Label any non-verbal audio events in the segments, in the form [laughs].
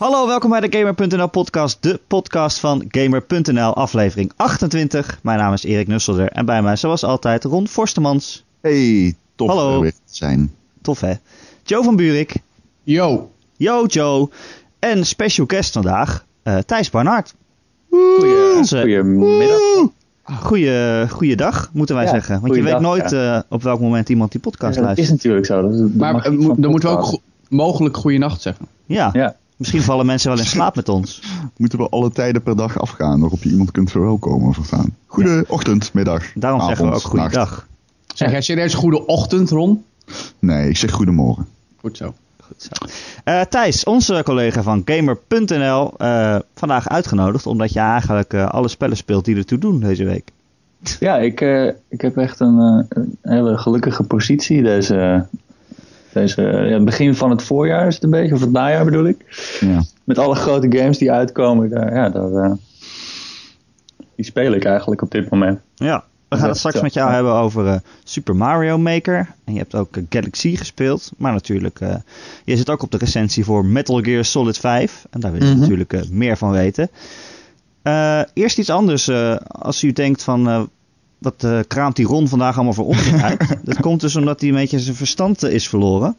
Hallo, welkom bij de Gamer.nl podcast, de podcast van Gamer.nl, aflevering 28. Mijn naam is Erik Nusselder en bij mij zoals altijd Ron Forstemans. Hey, tof Hallo. er weer te zijn. Tof hè? Joe van Buurik. Yo. Yo Joe. En special guest vandaag, eh, Thijs Barnard. Goeie, Onze- goedemiddag. Goeie, goeiedag, moeten wij Ja, zeggen. Want je weet nooit eh, op welk moment iemand die podcast Ja, dat is luistert. natuurlijk zo. Dat is, dat Maar eh, dan moeten we ook go- mogelijk goeienacht zeggen. Ja, Ja. Misschien vallen mensen wel in [laughs] slaap met ons. Moeten we alle tijden per dag afgaan waarop je iemand kunt verwelkomen verstaan. Goede ochtend, middag, Daarom zeggen we ook goeiedag. Zeg jij serieus goede ochtend, Ron? Nee, ik zeg goedemorgen. Goed zo. Goed zo. Eh, Thijs, onze collega van Gamer.nl, eh, vandaag uitgenodigd omdat je eigenlijk eh, alle spellen speelt die ertoe doen deze week. Ja, ik, eh, ik heb echt een, eh, een hele gelukkige positie. Deze, deze ja, begin van het voorjaar is het een beetje, of het najaar bedoel ik. Ja. Met alle grote games die uitkomen, daar, ja, daar, eh, die speel ik eigenlijk op dit moment. Ja, we gaan het straks met jou hebben over eh, Super Mario Maker. En je hebt ook eh, Galaxy gespeeld. Maar natuurlijk, je zit ook op de recensie voor Metal Gear Solid 5. En daar wil je Mhm. natuurlijk meer van weten. Eerst iets anders. als u denkt van, wat eh, kraamt die Ron vandaag allemaal voor onzin uit? [laughs] dat komt dus omdat hij een beetje zijn verstand eh, is verloren.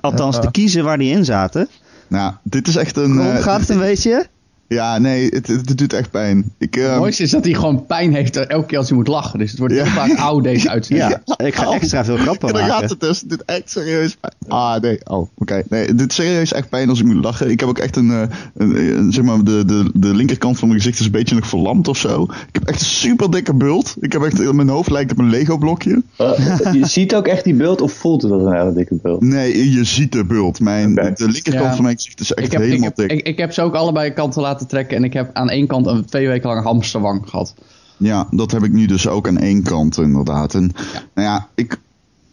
Althans, te kiezen waar die in zaten. Nou, dit is echt een... Ron, eh, gaat het een beetje? Ja, nee, het, het, het doet echt pijn. Ik, eh, Het mooiste is dat hij gewoon pijn heeft elke keer als hij moet lachen. Dus het wordt heel Ja. vaak oud deze uitzending. Ja, ik ga extra veel grappen Ja, daar gaat maken. het dus. Dit echt serieus pijn. Ah, nee. Oh, oké. Nee, dit is serieus echt pijn als ik moet lachen. Ik heb ook echt een, eh, een, een- zeg maar, de, de, de linkerkant van mijn gezicht is een beetje nog verlamd of zo. Ik heb echt een super dikke bult. Ik heb echt, mijn hoofd lijkt op een Lego blokje. Eh, je ziet ook echt die beeld of voelt het als een hele dikke beeld? Nee, je ziet de bult. Mijn. De linkerkant Ja. van mijn gezicht is echt Ik heb, ik, helemaal heb, dik. ik, ik heb ze ook allebei kanten laten trekken. En ik heb aan één kant een twee weken lang hamsterwang gehad. Ja, dat heb ik nu dus ook aan één kant inderdaad. En nou ja, ik,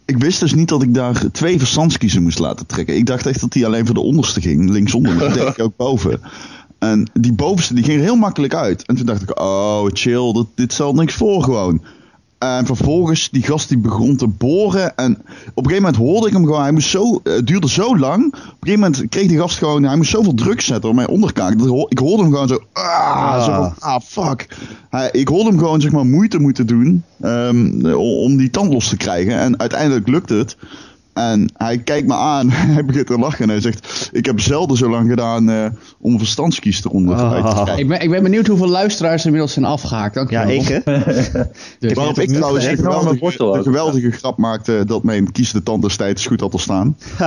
ik wist dus niet dat ik daar twee verstandskiezen moest laten trekken. Ik dacht echt dat die alleen voor de onderste ging, linksonder. Maar deed ik ook boven. En die bovenste die ging er heel makkelijk uit. En toen dacht ik, oh chill, dat, dit stelt niks voor gewoon. En vervolgens, die gast die begon te boren. En op een gegeven moment hoorde ik hem gewoon. Hij moest zo, het duurde zo lang. Op een gegeven moment kreeg die gast gewoon. Hij moest zoveel druk zetten op mijn onderkaak. Dat ik hoorde hem gewoon zo. Ah, zo van, ah fuck. Hij, ik hoorde hem gewoon zeg maar moeite moeten doen. ehm, om die tand los te krijgen. En uiteindelijk lukt het. En hij kijkt me aan. [laughs] Hij begint te lachen. En hij zegt: Ik heb zelden zo lang gedaan. eh, om een verstandskies eronder Oh. uit te krijgen. Ik ben, ik ben benieuwd hoeveel luisteraars inmiddels zijn afgehaakt. Dank je Ja, wel. ik hè? [laughs] Dus- Waarop ik trouwens een geweldige, een geweldige grap maakte dat mijn kies de tand destijds goed had te staan. [laughs]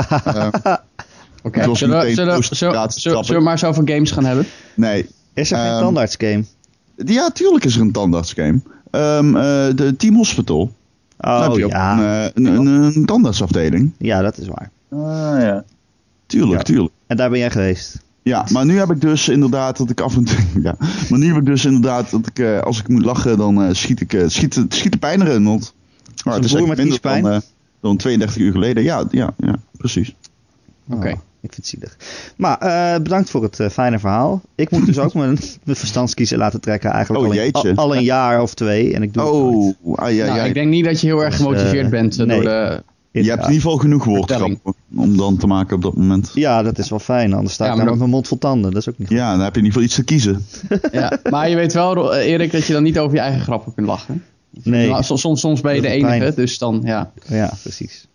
Oké, Het was zullen, we- zullen, we- zullen, we maar eens over games gaan hebben? Nee. Is er geen Ehm, tandartsgame? Ja, tuurlijk is er een tandartsgame. Ehm, eh, de Team Hospital. Heb Oh ook ja. een, eh, een, een, een tandartsafdeling. ja, dat is waar. Ah, ja. Tuurlijk, Ja. tuurlijk. En daar ben jij geweest. Ja, maar nu heb ik dus inderdaad dat ik af en toe. [laughs] Ja, maar nu heb ik dus inderdaad dat ik eh, als ik moet lachen, dan eh, schiet ik eh, schiet, schiet de pijn erin. Want maar het is broer echt minder dan, dan 32 uur geleden. Ja, ja, ja precies. Oké. Oh, ik vind het zielig. Maar eh, bedankt voor het eh, fijne verhaal. Ik moet dus ook [laughs] mijn, mijn verstandskiezer laten trekken eigenlijk Oh, al, een, jeetje. al, al een jaar of twee. En ik doe het. Oh, ah, ja, Nou, ja. ik denk niet dat je heel erg Dus, gemotiveerd eh, bent eh, nee. door de... Je hebt in ieder geval genoeg woordgrappen om dan te maken op dat moment. Ja, dat is wel fijn. Anders sta ik Ja, met mijn mond vol tanden. Dat is ook niet goed. Ja, dan heb je in ieder geval iets te kiezen. Ja, maar je weet wel, Erik, dat je dan niet over je eigen grappen kunt lachen. Nee, Nou, soms, soms, soms ben je de enige, pijn. dus dan ja. ja, precies.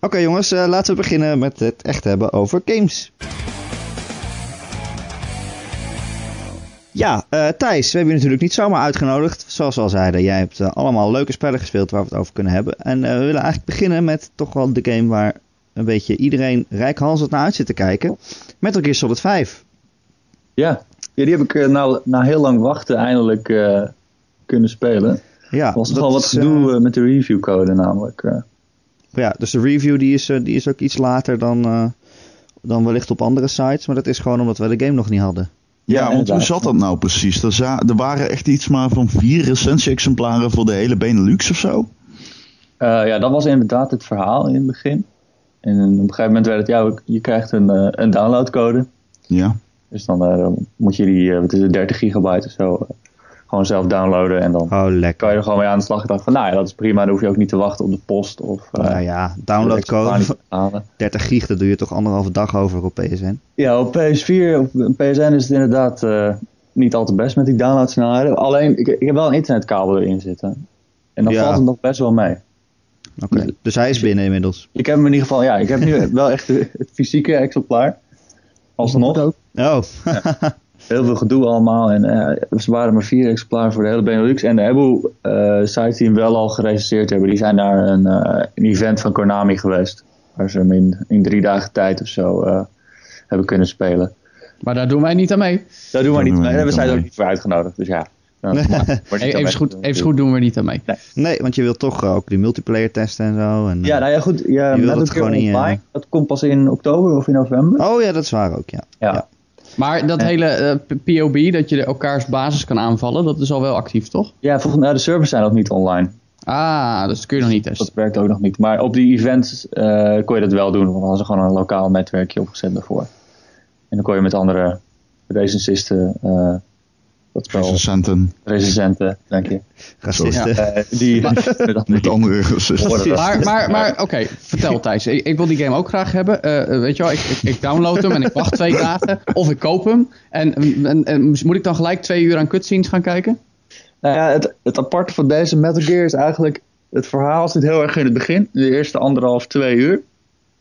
Oké jongens, eh, laten we beginnen met het echt hebben over games. Ja, eh, Thijs, we hebben je natuurlijk niet zomaar uitgenodigd. Zoals we al zeiden, jij hebt eh, allemaal leuke spellen gespeeld waar we het over kunnen hebben. En eh, we willen eigenlijk beginnen met toch wel de game waar een beetje iedereen rijkhalsend naar uit zit te kijken. Metal Gear Solid 5. Ja. ja, die heb ik na, na heel lang wachten eindelijk eh, kunnen spelen. Ja, Er was nogal wat gedoe eh, eh, met de reviewcode namelijk. eh. ja, dus de review die is, die is ook iets later dan, eh, dan wellicht op andere sites. Maar dat is gewoon omdat we de game nog niet hadden. Ja, Ja, want hoe zat dat nou precies? Er, za- er waren echt iets maar van vier recensie-exemplaren voor de hele Benelux of zo. Eh, ja, dat was inderdaad het verhaal in het begin. En op een gegeven moment werd het, ja, je krijgt een, een downloadcode. Ja. Dus dan moet je die, wat is het, 30 gigabyte of zo, gewoon zelf downloaden en dan Oh, kan je er gewoon mee aan de slag. Ik dacht van, nou ja, dat is prima. Dan hoef je ook niet te wachten op de post of eh, nou ja, de downloadcode extra van te halen. [laughs] 30 gig, dat doe je toch anderhalve dag over op PSN? Ja, op PS4, op PSN is het inderdaad eh, niet al te best met die downloadsnelheden. Alleen, ik, ik heb wel een internetkabel erin zitten. En dan Ja. valt het nog best wel mee. Oké, dus hij is binnen inmiddels. Ik heb hem in ieder geval, ja, ik heb nu [laughs] wel echt het fysieke exemplaar. Alsnog. Oh, [laughs] Heel veel gedoe allemaal. En eh ze waren maar vier exemplaren voor de hele Benelux. En de Ebu eh sites die hem wel al gerecenseerd hebben, die zijn naar een, eh, een event van Konami geweest. Waar ze hem in, in drie dagen tijd of zo eh, hebben kunnen spelen. Maar daar doen wij niet aan mee. Daar doen Daar niet doen we mee. Daar hebben zij aan er ook mee. niet voor uitgenodigd. Dus ja. aan Even mee goed, even goed doen we er niet aan mee. nee, want je wilt toch ook die multiplayer testen en zo. En, Ja, nou ja, goed. Ja, Je wil Metal het gewoon in Online, dat komt pas in oktober of in november. Oh ja, dat is waar ook, ja. Ja. ja. Maar dat hele eh, POB, dat je elkaars basis kan aanvallen, dat is al wel actief, toch? Ja, volgens mij de servers zijn nog niet online. Ah, dus dat kun je nog niet testen. Dat werkt ook nog niet. Maar op die events eh, kon je dat wel doen. Want dan hadden ze gewoon een lokaal netwerkje opgezet daarvoor. En dan kon je met andere recensisten, eh dat spel, Recensenten recensenten, denk je. Racisten. Eh, die met [laughs] andere dat. Maar, maar, maar oké, vertel Thijs. Ik, ik wil die game ook graag hebben. Eh, eh, weet je wel, ik, ik, ik download hem en ik wacht twee dagen. Of ik koop hem. En, en, en moet ik dan gelijk twee uur aan cutscenes gaan kijken? Nou ja, het, het aparte van deze Metal Gear is eigenlijk... Het verhaal zit heel erg in het begin. De eerste anderhalf, twee uur.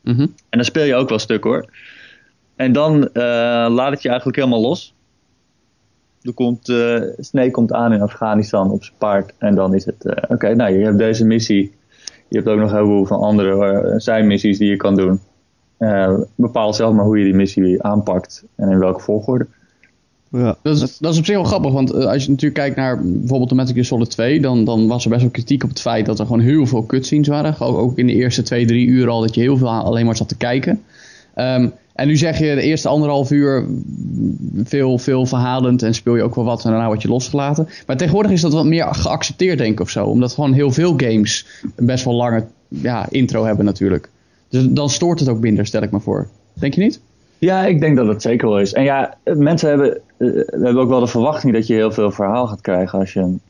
Mhm. En dan speel je ook wel stuk hoor. En dan eh, laat het je eigenlijk helemaal los. Er komt, eh Snake komt aan in Afghanistan op zijn paard. En dan is het, eh, oké, nou je hebt deze missie. Je hebt ook nog heel veel van andere eh, zijmissies die je kan doen. Eh, bepaal zelf maar hoe je die missie aanpakt. En in welke volgorde. Ja. Dat is, dat is op zich wel grappig, want als je natuurlijk kijkt naar bijvoorbeeld de Metal Gear Solid 2, dan, dan was er best wel kritiek op het feit dat er gewoon heel veel cutscenes waren. Ook, ook in de eerste twee, drie uur al, dat je heel veel aan- alleen maar zat te kijken. Ehm, en nu zeg je de eerste anderhalf uur veel, veel verhalend en speel je ook wel wat en daarna word je losgelaten. Maar tegenwoordig is dat wat meer geaccepteerd, denk ik, of zo. Omdat gewoon heel veel games een best wel lange ja, intro hebben natuurlijk. Dus dan stoort het ook minder, stel ik me voor. Denk je niet? Ja, ik denk dat het zeker wel is. En ja, mensen hebben, eh, hebben ook wel de verwachting dat je heel veel verhaal gaat krijgen als je een,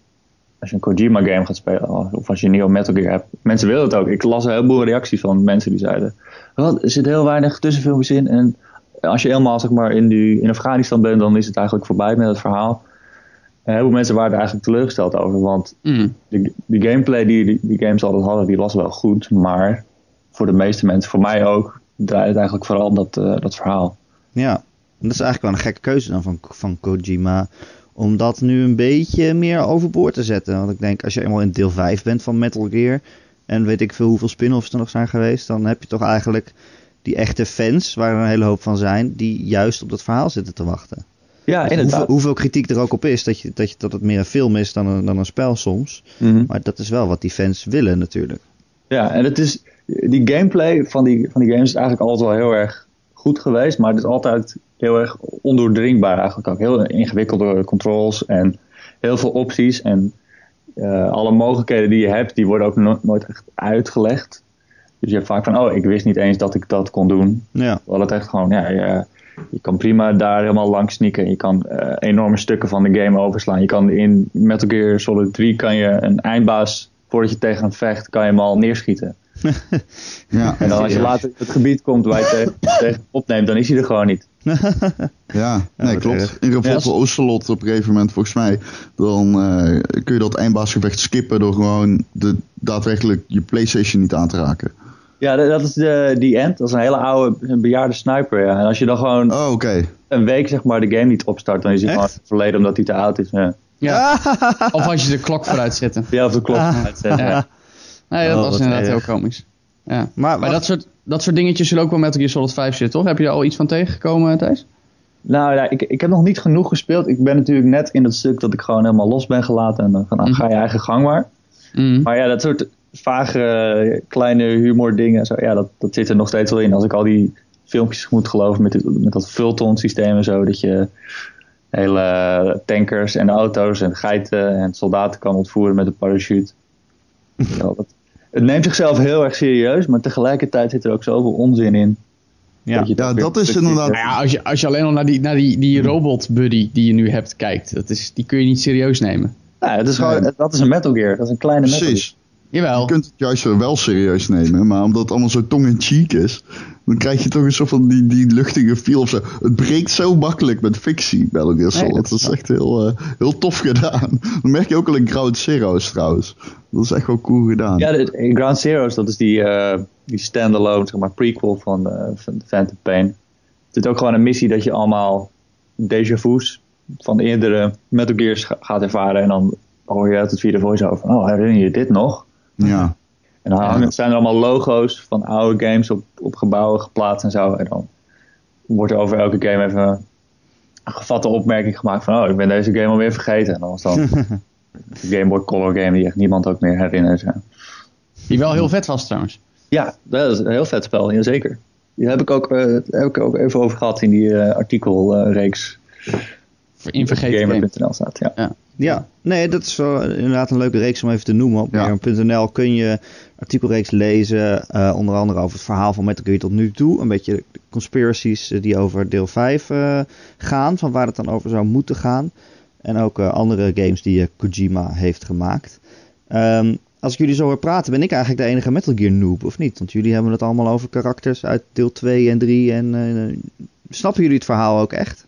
als je een Kojima game gaat spelen. Of als je een nieuwe Metal Gear hebt. Mensen willen het ook. Ik las een heleboel reacties van mensen die zeiden, "Wat, er zit heel weinig tussenfilmpjes in. En als je helemaal zeg maar, in, die, in Afghanistan bent, dan is het eigenlijk voorbij met het verhaal. En heel veel mensen waren er eigenlijk teleurgesteld over. Want Mm. de, de gameplay die, die die games altijd hadden, die was wel goed. Maar voor de meeste mensen, voor mij ook, draait het eigenlijk vooral om dat, eh, dat verhaal. Ja, en dat is eigenlijk wel een gekke keuze dan van, van Kojima. Om dat nu een beetje meer overboord te zetten. Want ik denk, als je eenmaal in deel 5 bent van Metal Gear. En weet ik veel hoeveel spin-offs er nog zijn geweest. Dan heb je toch eigenlijk die echte fans, waar er een hele hoop van zijn. Die juist op dat verhaal zitten te wachten. Ja, inderdaad. Hoeveel, hoeveel kritiek er ook op is. Dat, je, dat, je, dat het meer een film is dan een, dan een spel soms. Mhm. Maar dat is wel wat die fans willen natuurlijk. Ja, en het is, die gameplay van die, van die games is eigenlijk altijd wel heel erg goed geweest, maar het is altijd heel erg ondoordringbaar eigenlijk ook. Heel ingewikkelde controls en heel veel opties en eh, alle mogelijkheden die je hebt, die worden ook no- nooit echt uitgelegd. Dus je hebt vaak van, oh, ik wist niet eens dat ik dat kon doen. Ja, het echt gewoon, ja, je, je kan prima daar helemaal langs sneaken. Je kan eh, enorme stukken van de game overslaan. Je kan in Metal Gear Solid 3 kan je een eindbaas, voordat je tegen hem vecht, kan je hem al neerschieten. Ja, En dan als je later in het gebied komt waar je [laughs] tegen, opneemt, dan is hij er gewoon niet. ja, nee, klopt. In voor Ocelot op een gegeven moment, volgens mij, dan eh, kun je dat eindbaasgevecht skippen door gewoon de, daadwerkelijk je Playstation niet aan te raken. Ja, dat is de, die end. Dat is een hele oude, een bejaarde sniper. Ja. En als je dan gewoon Oh, oké. een week zeg maar, de game niet opstart, dan is hij gewoon verleden omdat hij te oud is. Ja, Ja. Of als je de klok vooruit zette. ja of de klok uitzet. Ja. Ja. Nee, dat Oh, was inderdaad erg. heel komisch. Ja. maar, Maar dat soort, dat soort dingetjes zullen ook wel Metal Gear Solid 5 zitten, toch? Heb je er al iets van tegengekomen, Thijs? Nou ja, ik, ik heb nog niet genoeg gespeeld. Ik ben natuurlijk net in dat stuk dat ik gewoon helemaal los ben gelaten. En dan van, nou, Mhm. ga je eigen gang maar. Mm. Maar ja, dat soort vage eh, kleine humor dingen, zo, ja, dat, dat zit er nog steeds wel in. Als ik al die filmpjes moet geloven met, met dat Fulton systeem en zo, dat je hele tankers en auto's en geiten en soldaten kan ontvoeren met een parachute. [laughs] Ja, dat, het neemt zichzelf heel erg serieus, maar tegelijkertijd zit er ook zoveel onzin in. Ja. Dat, Ja, dat is inderdaad- Nou ja, als je, als je alleen al naar die, naar die, die robot buddy die je nu hebt kijkt, dat is, die kun je niet serieus nemen. Ja, het is gewoon, Nee. dat is een Metal Gear. Dat is een kleine Metal Gear. Precies. Je kunt het juist wel serieus nemen, maar omdat het allemaal zo tong-in-cheek is, dan krijg je toch een soort van die, die luchtige feel of zo. Het breekt zo makkelijk met fictie, Metal Gear Solid. dat dat, is echt heel, eh, heel tof gedaan. Dat merk je ook al in Ground Zeroes trouwens. Dat is echt wel cool gedaan. Ja, de, in Ground Zeroes, dat is die, eh, die standalone, zeg maar, prequel van, eh van Phantom Pain. Er zit ook gewoon een missie dat je allemaal déjà vu's van eerdere Metal Gears ga- gaat ervaren. En dan hoor je uit het vierde voice-over van, oh, herinner je dit nog? Ja. En dan hangen- Ja. zijn er allemaal logo's van oude games op, op gebouwen geplaatst en zo. En dan wordt er over elke game even een gevatte opmerking gemaakt van... oh, ik ben deze game alweer vergeten. En dan was dan [laughs] de Game Boy Color game die echt niemand ook meer herinnert. Ja, Die wel heel vet was trouwens. ja dat is een heel vet spel, jazeker. Die heb ik ook, eh, daar heb ik ook even over gehad in die eh, artikelreeks In vergeten game. gamer.nl staat. Ja. Ja, nee, dat is wel inderdaad een leuke reeks om even te noemen. Op Ja. kun je artikelreeks lezen, eh, onder andere over het verhaal van Metal Gear tot nu toe. Een beetje conspiracies eh, die over deel 5 eh, gaan, van waar het dan over zou moeten gaan. En ook andere games die Kojima heeft gemaakt. Ehm, als ik jullie zo hoor praten, ben ik eigenlijk de enige Metal Gear noob, of niet? Want jullie hebben het allemaal over karakters uit deel 2 en 3. En snappen jullie het verhaal ook echt?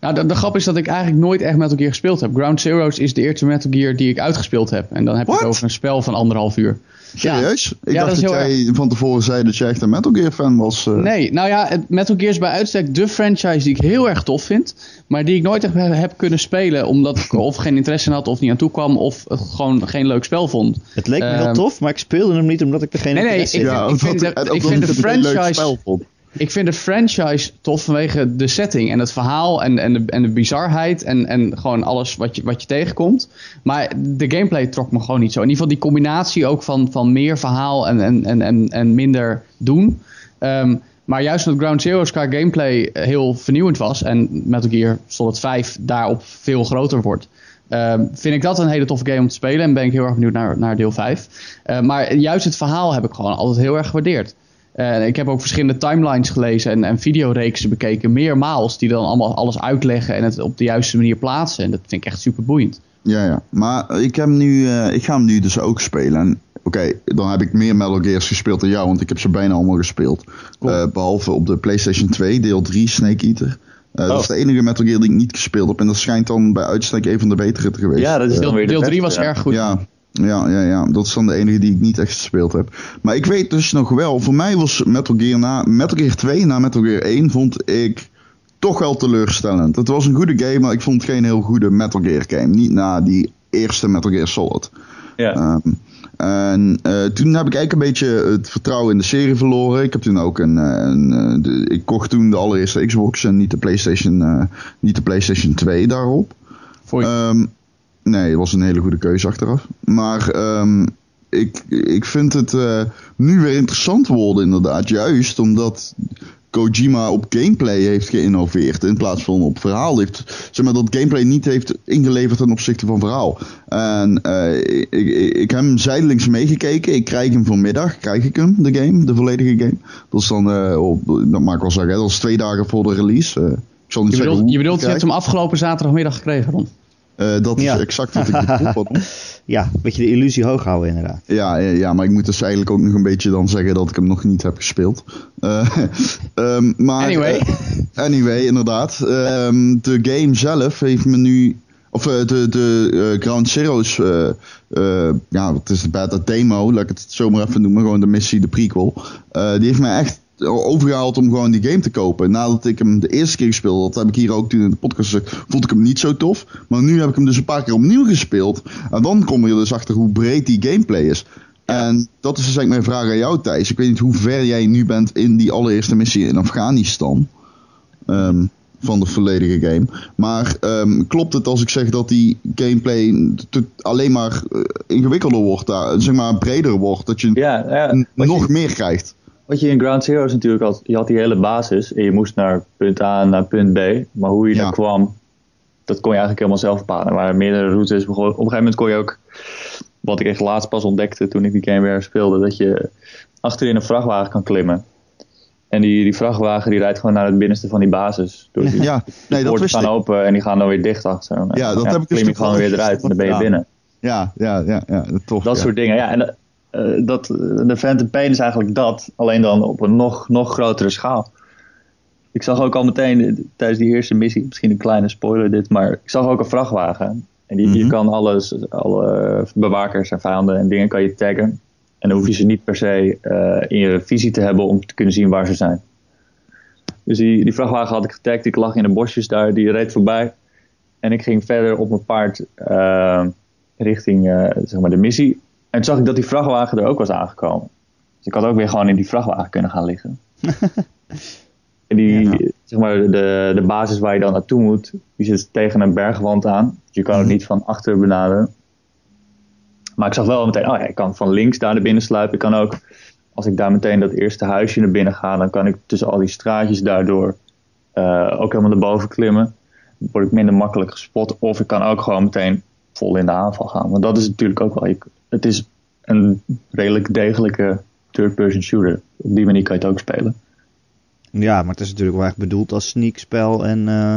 Nou, de, de grap is dat ik eigenlijk nooit echt Metal Gear gespeeld heb. Ground Zeroes is de eerste Metal Gear die ik uitgespeeld heb. En dan heb je What? het over een spel van anderhalf uur. Ja. Serieus? Ik Ja, dat dacht dat, heel jij van tevoren zei dat je echt een Metal Gear fan was. eh. Nee, nou ja, Metal Gear is bij uitstek de franchise die ik heel erg tof vind. Maar die ik nooit echt heb, heb kunnen spelen. Omdat ik of geen interesse in had of niet aan toe kwam. Of het gewoon geen leuk spel vond. Het leek me heel Ehm, tof, maar ik speelde hem niet omdat ik er geen Nee, nee, interesse ik- in had. ja, ik vind de- ik ook vind omdat de ik leuk franchise- spel vond. Ik vind de franchise tof vanwege de setting en het verhaal en, en, de, en de bizarheid en, en gewoon alles wat je, wat je tegenkomt. Maar de gameplay trok me gewoon niet zo. In ieder geval die combinatie ook van, van meer verhaal en, en, en, en, minder doen. Ehm, maar juist omdat Ground Zeroes qua gameplay heel vernieuwend was en Metal Gear Solid 5 daarop veel groter wordt. ehm, vind ik dat een hele toffe game om te spelen en ben ik heel erg benieuwd naar, naar deel 5. Eh, maar juist het verhaal heb ik gewoon altijd heel erg gewaardeerd. Eh, ik heb ook verschillende timelines gelezen en, en videoreeksen bekeken, meermaals, die dan allemaal alles uitleggen en het op de juiste manier plaatsen. En dat vind ik echt super boeiend. Ja, ja. Maar ik, heb nu, eh, ik ga hem nu dus ook spelen. En Oké, dan heb ik meer Metal Gears gespeeld dan jou, want ik heb ze bijna allemaal gespeeld. Cool. Eh, behalve op de PlayStation 2, deel 3, Snake Eater. Eh, Dat Oh. is de enige Metal Gear die ik niet gespeeld heb. En dat schijnt dan bij uitstek een van de betere te geweest. Ja, dat is Deel, deel 3 beste, was ja. erg goed. Ja, ja, ja, ja, dat is dan de enige die ik niet echt gespeeld heb. Maar ik weet dus nog wel, voor mij was Metal Gear na Metal Gear 2 na Metal Gear 1 vond ik toch wel teleurstellend. Het was een goede game, maar ik vond het geen heel goede Metal Gear game. Niet na die eerste Metal Gear Solid. Ja. Ehm, en eh, toen heb ik eigenlijk een beetje het vertrouwen in de serie verloren. Ik heb toen ook een, eh, een eh, de- ik kocht toen de allereerste Xbox en niet de PlayStation, niet de PlayStation 2 daarop. Voor je- Ehm, nee, het was een hele goede keuze achteraf. Maar ehm, ik, ik vind het eh, nu weer interessant worden, inderdaad. Juist omdat Kojima op gameplay heeft geïnnoveerd. In plaats van op verhaal. Heeft, zeg maar, dat gameplay niet heeft ingeleverd ten opzichte van verhaal. En eh, ik, ik, ik heb hem zijdelings meegekeken. Ik krijg hem vanmiddag. Krijg ik hem, de game. De volledige game. Dat is dan, eh, op, dat mag ik wel zeggen. hè, Dat is twee dagen voor de release. Ik zal niet je bedoelt, je bedoelt je hebt hem afgelopen zaterdagmiddag gekregen, Ron? Eh, dat is exact wat ik bedoel. [laughs] Pardon. Ja, een beetje de illusie hoog houden inderdaad. Ja, ja, maar ik moet dus eigenlijk ook nog een beetje dan zeggen dat ik hem nog niet heb gespeeld. Eh, [laughs] ehm, maar, Anyway. eh, anyway, inderdaad. Ehm, de game zelf heeft me nu... Of de, de Ground Zeroes... eh, ja, het is de beta demo. Laat ik het zo maar even noemen. Gewoon de missie, de prequel. Die heeft mij echt overgehaald om gewoon die game te kopen. Nadat ik hem de eerste keer gespeeld had, dat heb ik hier ook toen in de podcast gezegd, vond ik hem niet zo tof. Maar nu heb ik hem dus een paar keer opnieuw gespeeld. En dan kom je dus achter hoe breed die gameplay is. En dat is dus eigenlijk mijn vraag aan jou, Thijs. Ik weet niet hoe ver jij nu bent in die allereerste missie in Afghanistan. Ehm, van de volledige game. Maar ehm, klopt het als ik zeg dat die gameplay alleen maar eh, ingewikkelder wordt, daar, zeg maar breder wordt, dat je Ja, ja, nog je, meer krijgt? Wat je in Ground Zeroes natuurlijk had, je had die hele basis en je moest naar punt A en naar punt B. Maar hoe je Ja. daar kwam, dat kon je eigenlijk helemaal zelf bepalen. Er waren meerdere routes. Op een gegeven moment kon je ook, wat ik echt laatst pas ontdekte toen ik die game weer speelde, dat je achterin een vrachtwagen kan klimmen. En die, die vrachtwagen die rijdt gewoon naar het binnenste van die basis. [laughs] Die, Ja, nee, dat poorten wist gaan ik. open en die gaan dan weer dicht achter. Ja, dat heb ik dus klim je gewoon weer eruit en dan ben je binnen. Ja, ja, ja, ja, tof. Dat ja. soort dingen. Ja, en eh, dat, de Phantom Pain is eigenlijk dat, alleen dan op een nog, nog grotere schaal. Ik zag ook al meteen eh, tijdens die eerste missie, misschien een kleine spoiler dit, maar ik zag ook een vrachtwagen. En die, je Mhm. kan alles, alle bewakers en vijanden en dingen kan je taggen. En dan hoef je ze niet per se eh, in je visie te hebben om te kunnen zien waar ze zijn. Dus die, die vrachtwagen had ik getagd, ik lag in de bosjes daar, die reed voorbij. En ik ging verder op mijn paard eh, richting eh, zeg maar de missie. En toen zag ik dat die vrachtwagen er ook was aangekomen. Dus ik had ook weer gewoon in die vrachtwagen kunnen gaan liggen. [laughs] en die, Ja. zeg maar, de, de basis waar je dan naartoe moet, die zit tegen een bergwand aan. Dus je kan het niet van achter benaderen. Maar ik zag wel meteen, oh ja, ik kan van links daar naar binnen sluipen. Ik kan ook, als ik daar meteen dat eerste huisje naar binnen ga, dan kan ik tussen al die straatjes daardoor eh, ook helemaal naar boven klimmen. Dan word ik minder makkelijk gespot. Of ik kan ook gewoon meteen vol in de aanval gaan. Want dat is natuurlijk ook wel, je- het is een redelijk degelijke third-person shooter. Op die manier kan je het ook spelen. Ja, maar het is natuurlijk wel echt bedoeld als sneakspel en, eh,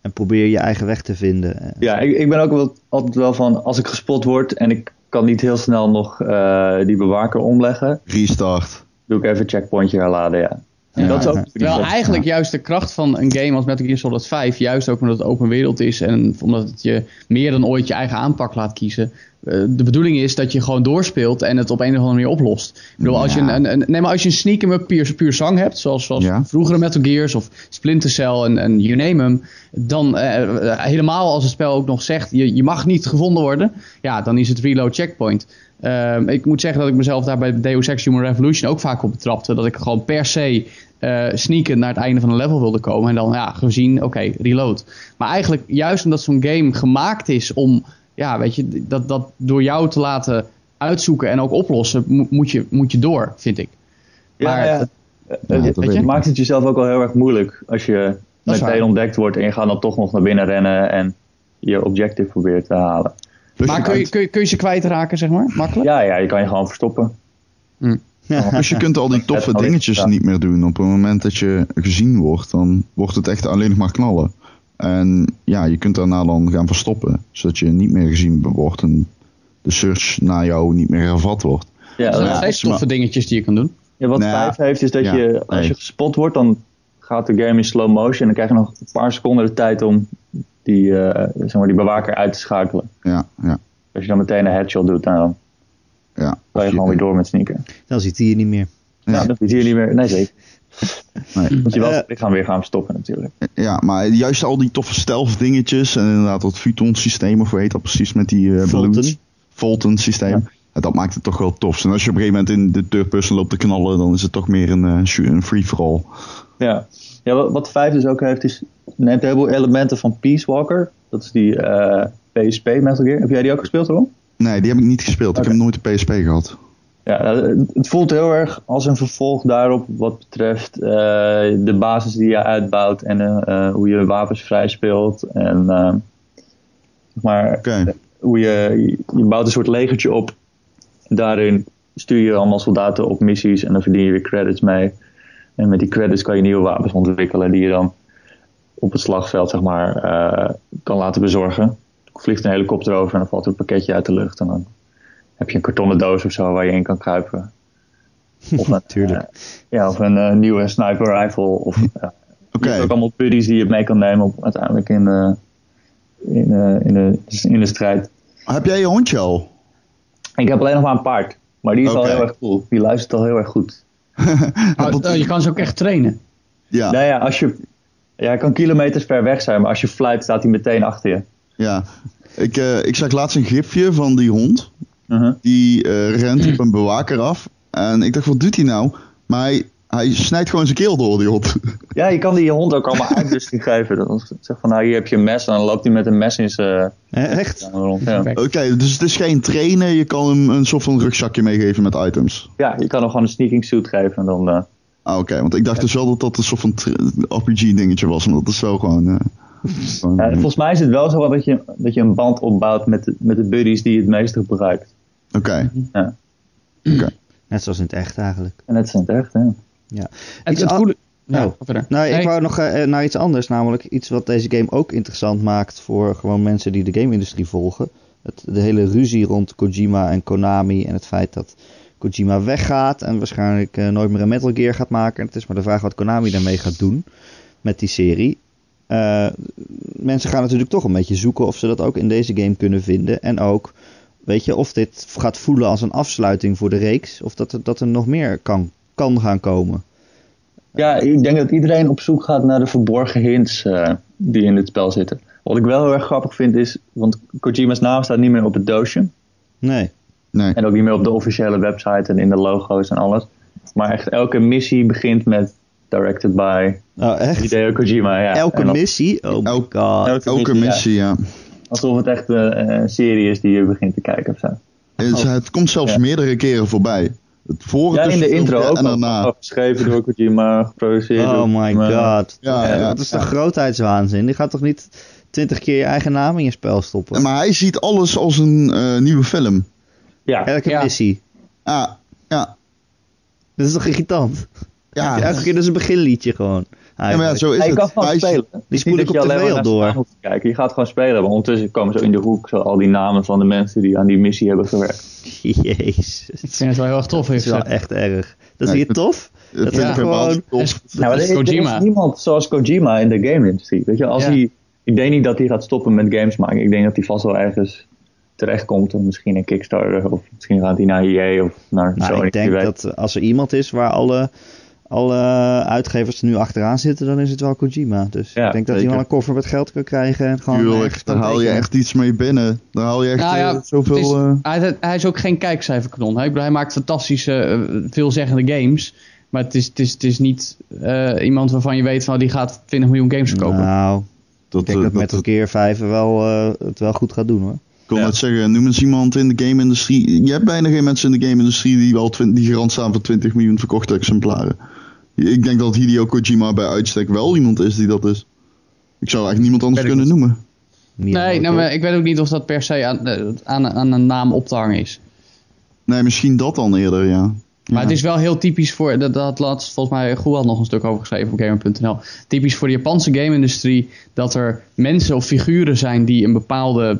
en probeer je eigen weg te vinden. Ja, ik, ik ben ook wel, altijd wel van, als ik gespot word en ik kan niet heel snel nog eh, die bewaker omleggen, Restart. doe ik even een checkpointje herladen, ja. En Ja, dat is ook ja. Terwijl eigenlijk juist de kracht van een game als Metal Gear Solid 5, juist ook omdat het open wereld is en omdat het je meer dan ooit je eigen aanpak laat kiezen. eh, de bedoeling is dat je gewoon doorspeelt en het op een of andere manier oplost. Ik bedoel, als, je een, een, een- nee, maar als je een sneak up puur, puur zang hebt, zoals, zoals vroegere Metal Gears of Splinter Cell en, en you name 'em, dan eh, eh, helemaal als het spel ook nog zegt, je, je mag niet gevonden worden, ja, dan is het reload checkpoint. Ehm, ik moet zeggen dat ik mezelf daar bij Deus Ex Human Revolution ook vaak op betrapte. Dat ik gewoon per se eh sneaken naar het einde van een level wilde komen. En dan ja, gezien, oké, reload. Maar eigenlijk juist omdat zo'n game gemaakt is om, ja, weet je, dat, dat door jou te laten uitzoeken en ook oplossen, mo- moet je, moet je door, vind ik. Maar ja, het- Eh, Ja, weet maakt het jezelf ook wel heel erg moeilijk als je meteen ontdekt wordt en je gaat dan toch nog naar binnen rennen en je objective probeert te halen. Dus maar je kun je, kun, je, kun je ze kwijtraken, zeg maar? Makkelijk? Ja, ja, je kan je gewoon verstoppen. Dus [laughs] je kunt al die [laughs] toffe Ja, dingetjes ja. niet meer doen. Op het moment dat je gezien wordt, dan wordt het echt alleen nog maar knallen. En ja, je kunt daarna dan gaan verstoppen. Zodat je niet meer gezien wordt en de search naar jou niet meer hervat wordt. Ja, Er zijn ja, nog steeds toffe dingetjes die je kan doen. Ja, wat Nou ja, 5 heeft is dat ja, je, als nee. je gespot wordt, dan gaat de game in slow motion en dan krijg je nog een paar seconden de tijd om die, eh, zeg maar, die bewaker uit te schakelen. Ja, ja, Als je dan meteen een headshot doet, dan ja. kan je gewoon weer door met sneaken. Dan zit hij hier niet meer. Ja. Ja, dat zie je niet meer. Nee, zeker. [laughs] Nee. Moet je wel Eh. het lichaam weer gaan verstoppen natuurlijk. Ja, maar juist al die toffe stealth dingetjes en inderdaad dat Futon systeem of hoe heet dat precies met die eh Fulton. balloons. Fulton systeem. Ja, dat maakt het toch wel tof. En als je op een gegeven moment in de third person loopt te knallen, dan is het toch meer een, een free-for-all. Ja, ja wat, wat 5 dus ook heeft, is neemt een heleboel elementen van Peace Walker. Dat is die eh, PSP Metal Gear. Heb jij die ook gespeeld hoor? Nee, die heb ik niet gespeeld. Ik heb nooit de PSP gehad. Ja, nou, het voelt heel erg als een vervolg daarop wat betreft eh, de basis die je uitbouwt en eh, eh, hoe je wapens vrij speelt. En eh, zeg maar hoe je, je bouwt een soort legertje op. Daarin stuur je allemaal soldaten op missies en dan verdien je weer credits mee. En met die credits kan je nieuwe wapens ontwikkelen die je dan op het slagveld zeg maar, eh, kan laten bezorgen. Er vliegt een helikopter over en dan valt er een pakketje uit de lucht. En dan heb je een kartonnen doos of zo waar je in kan kruipen. [laughs] Of een, Tuurlijk. eh, ja, of een eh, nieuwe sniper rifle. Of, [laughs] hebt ook allemaal buddies die je mee kan nemen op, uiteindelijk in, de in, eh, in, de, in de strijd. Heb jij je hondje al? Ik heb alleen nog maar een paard. Maar die is al heel erg cool. Die luistert al heel erg goed. [laughs] Oh, je kan ze ook echt trainen. Ja, Nou ja, als je... Ja, hij kan kilometers ver weg zijn, maar als je fluit staat hij meteen achter je. ja. Ik, eh, ik zag laatst een gifje van die hond. Mhm. Die eh, rent op een bewaker af. En ik dacht, wat doet hij nou? Maar hij, hij snijdt gewoon zijn keel door, die hond. [laughs] Ja, je kan die hond ook allemaal uitrusting geven. Dan zeg van, nou hier heb je een mes en dan loopt hij met een mes in zijn Eh, Echt? rond. Ja. Oké, dus het is geen trainen. Je kan hem een soort van rugzakje meegeven met items. ja, je kan hem gewoon een sneaking suit geven en dan... eh, Ah, oké. Want ik dacht dus wel dat dat een soort van RPG-dingetje was. Maar dat is wel gewoon... eh, gewoon- Ja, volgens mij is het wel zo dat je, dat je een band opbouwt met de, met de buddies die je het meeste gebruikt. Oké. Ja. Net zoals in het echt eigenlijk. En dat is in het echt, hè. Ja. Het, het goede... Ja, verder. Nou, ik wou nog eh, naar iets anders, namelijk iets wat deze game ook interessant maakt voor gewoon mensen die de game-industrie volgen. Het, de hele ruzie rond Kojima en Konami en het feit dat Kojima weggaat en waarschijnlijk eh, nooit meer een Metal Gear gaat maken. En het is maar de vraag wat Konami daarmee gaat doen met die serie. Eh, mensen gaan natuurlijk toch een beetje zoeken of ze dat ook in deze game kunnen vinden. En ook, weet je, of dit gaat voelen als een afsluiting voor de reeks. Of dat er, dat er nog meer kan, kan gaan komen. Ja, ik denk dat iedereen op zoek gaat naar de verborgen hints eh, die in dit spel zitten. Wat ik wel heel erg grappig vind is, want Kojima's naam staat niet meer op het doosje. Nee. Nee. En ook niet meer op de officiële website en in de logo's en alles. Maar echt elke missie begint met directed by Oh, echt? Hideo Kojima. Ja. Elke dan- missie? Oh my god. elke Elke missie, missie, ja. Alsof het echt eh, een serie is die je begint te kijken of zo. Het, Oh. het komt zelfs Ja. meerdere keren voorbij. Het vorige Ja, in de intro ook en daarna. Geschreven door Kojima, geproduceerd Oh my god. Ja, ja, dat is ja. grootheidswaanzin? Die gaat toch niet twintig keer je eigen naam in je spel stoppen? Maar hij ziet alles als een eh, nieuwe film. Ja, Elke Ja. missie. Ja, ja, Dat is toch irritant? ja. Elke keer dus een beginliedje gewoon. Ja, maar ja, zo is Ja, je het. kan gewoon spelen. Is spoel ik op tv maar al door. kijken. Je gaat gewoon spelen. Maar ondertussen komen zo in de hoek zo al die namen van de mensen die aan die missie hebben gewerkt. Jezus. Ik vind het wel heel erg tof. Dat is wel echt erg. Dat is hier het- tof? Het Dat vind is ik gewoon- tof. is- Ja, maar Dat er is is, er Kojima. is niemand zoals Kojima in de game-industrie. Weet je, als Ja. hij, ik denk niet dat hij gaat stoppen met games maken. Ik denk dat hij vast wel ergens terechtkomt. En misschien een Kickstarter. Of misschien gaat hij naar EA of naar Nou, Sony. ik denk dat als er iemand is waar alle, alle uitgevers er nu achteraan zitten, dan is het wel Kojima. Dus Ja, ik denk dat hij wel een koffer met geld kan krijgen. En gewoon Tuurlijk, daar haal je echt iets mee binnen. Daar haal je echt Nou eh, zoveel... het is- eh, hij, hij is ook geen kijkcijferkanon. Ik bedoel, hij maakt fantastische, eh, veelzeggende games. Maar het is, het is, het is niet eh, iemand waarvan je weet van die gaat 20 miljoen games verkopen. Nou, ik dat, denk eh, dat dat- Metal Gear 5 wel, eh, het wel goed gaat doen hoor. Ik kon Ja. net zeggen, noem eens iemand in de game-industrie. Je hebt bijna geen mensen in de game-industrie die wel die garant staan voor 20 miljoen verkochte exemplaren. Ik denk dat Hideo Kojima bij uitstek wel iemand is die dat is. Ik zou eigenlijk niemand anders kunnen noemen. nee, nou, maar ik weet ook niet of dat per se aan, eh, aan, aan een naam op te hangen is. Nee, misschien dat dan eerder, ja. Maar Ja. het is wel heel typisch voor, dat, dat laatst volgens mij Goe had nog een stuk over geschreven op Gamer.nl. Typisch voor de Japanse game-industrie dat er mensen of figuren zijn die een bepaalde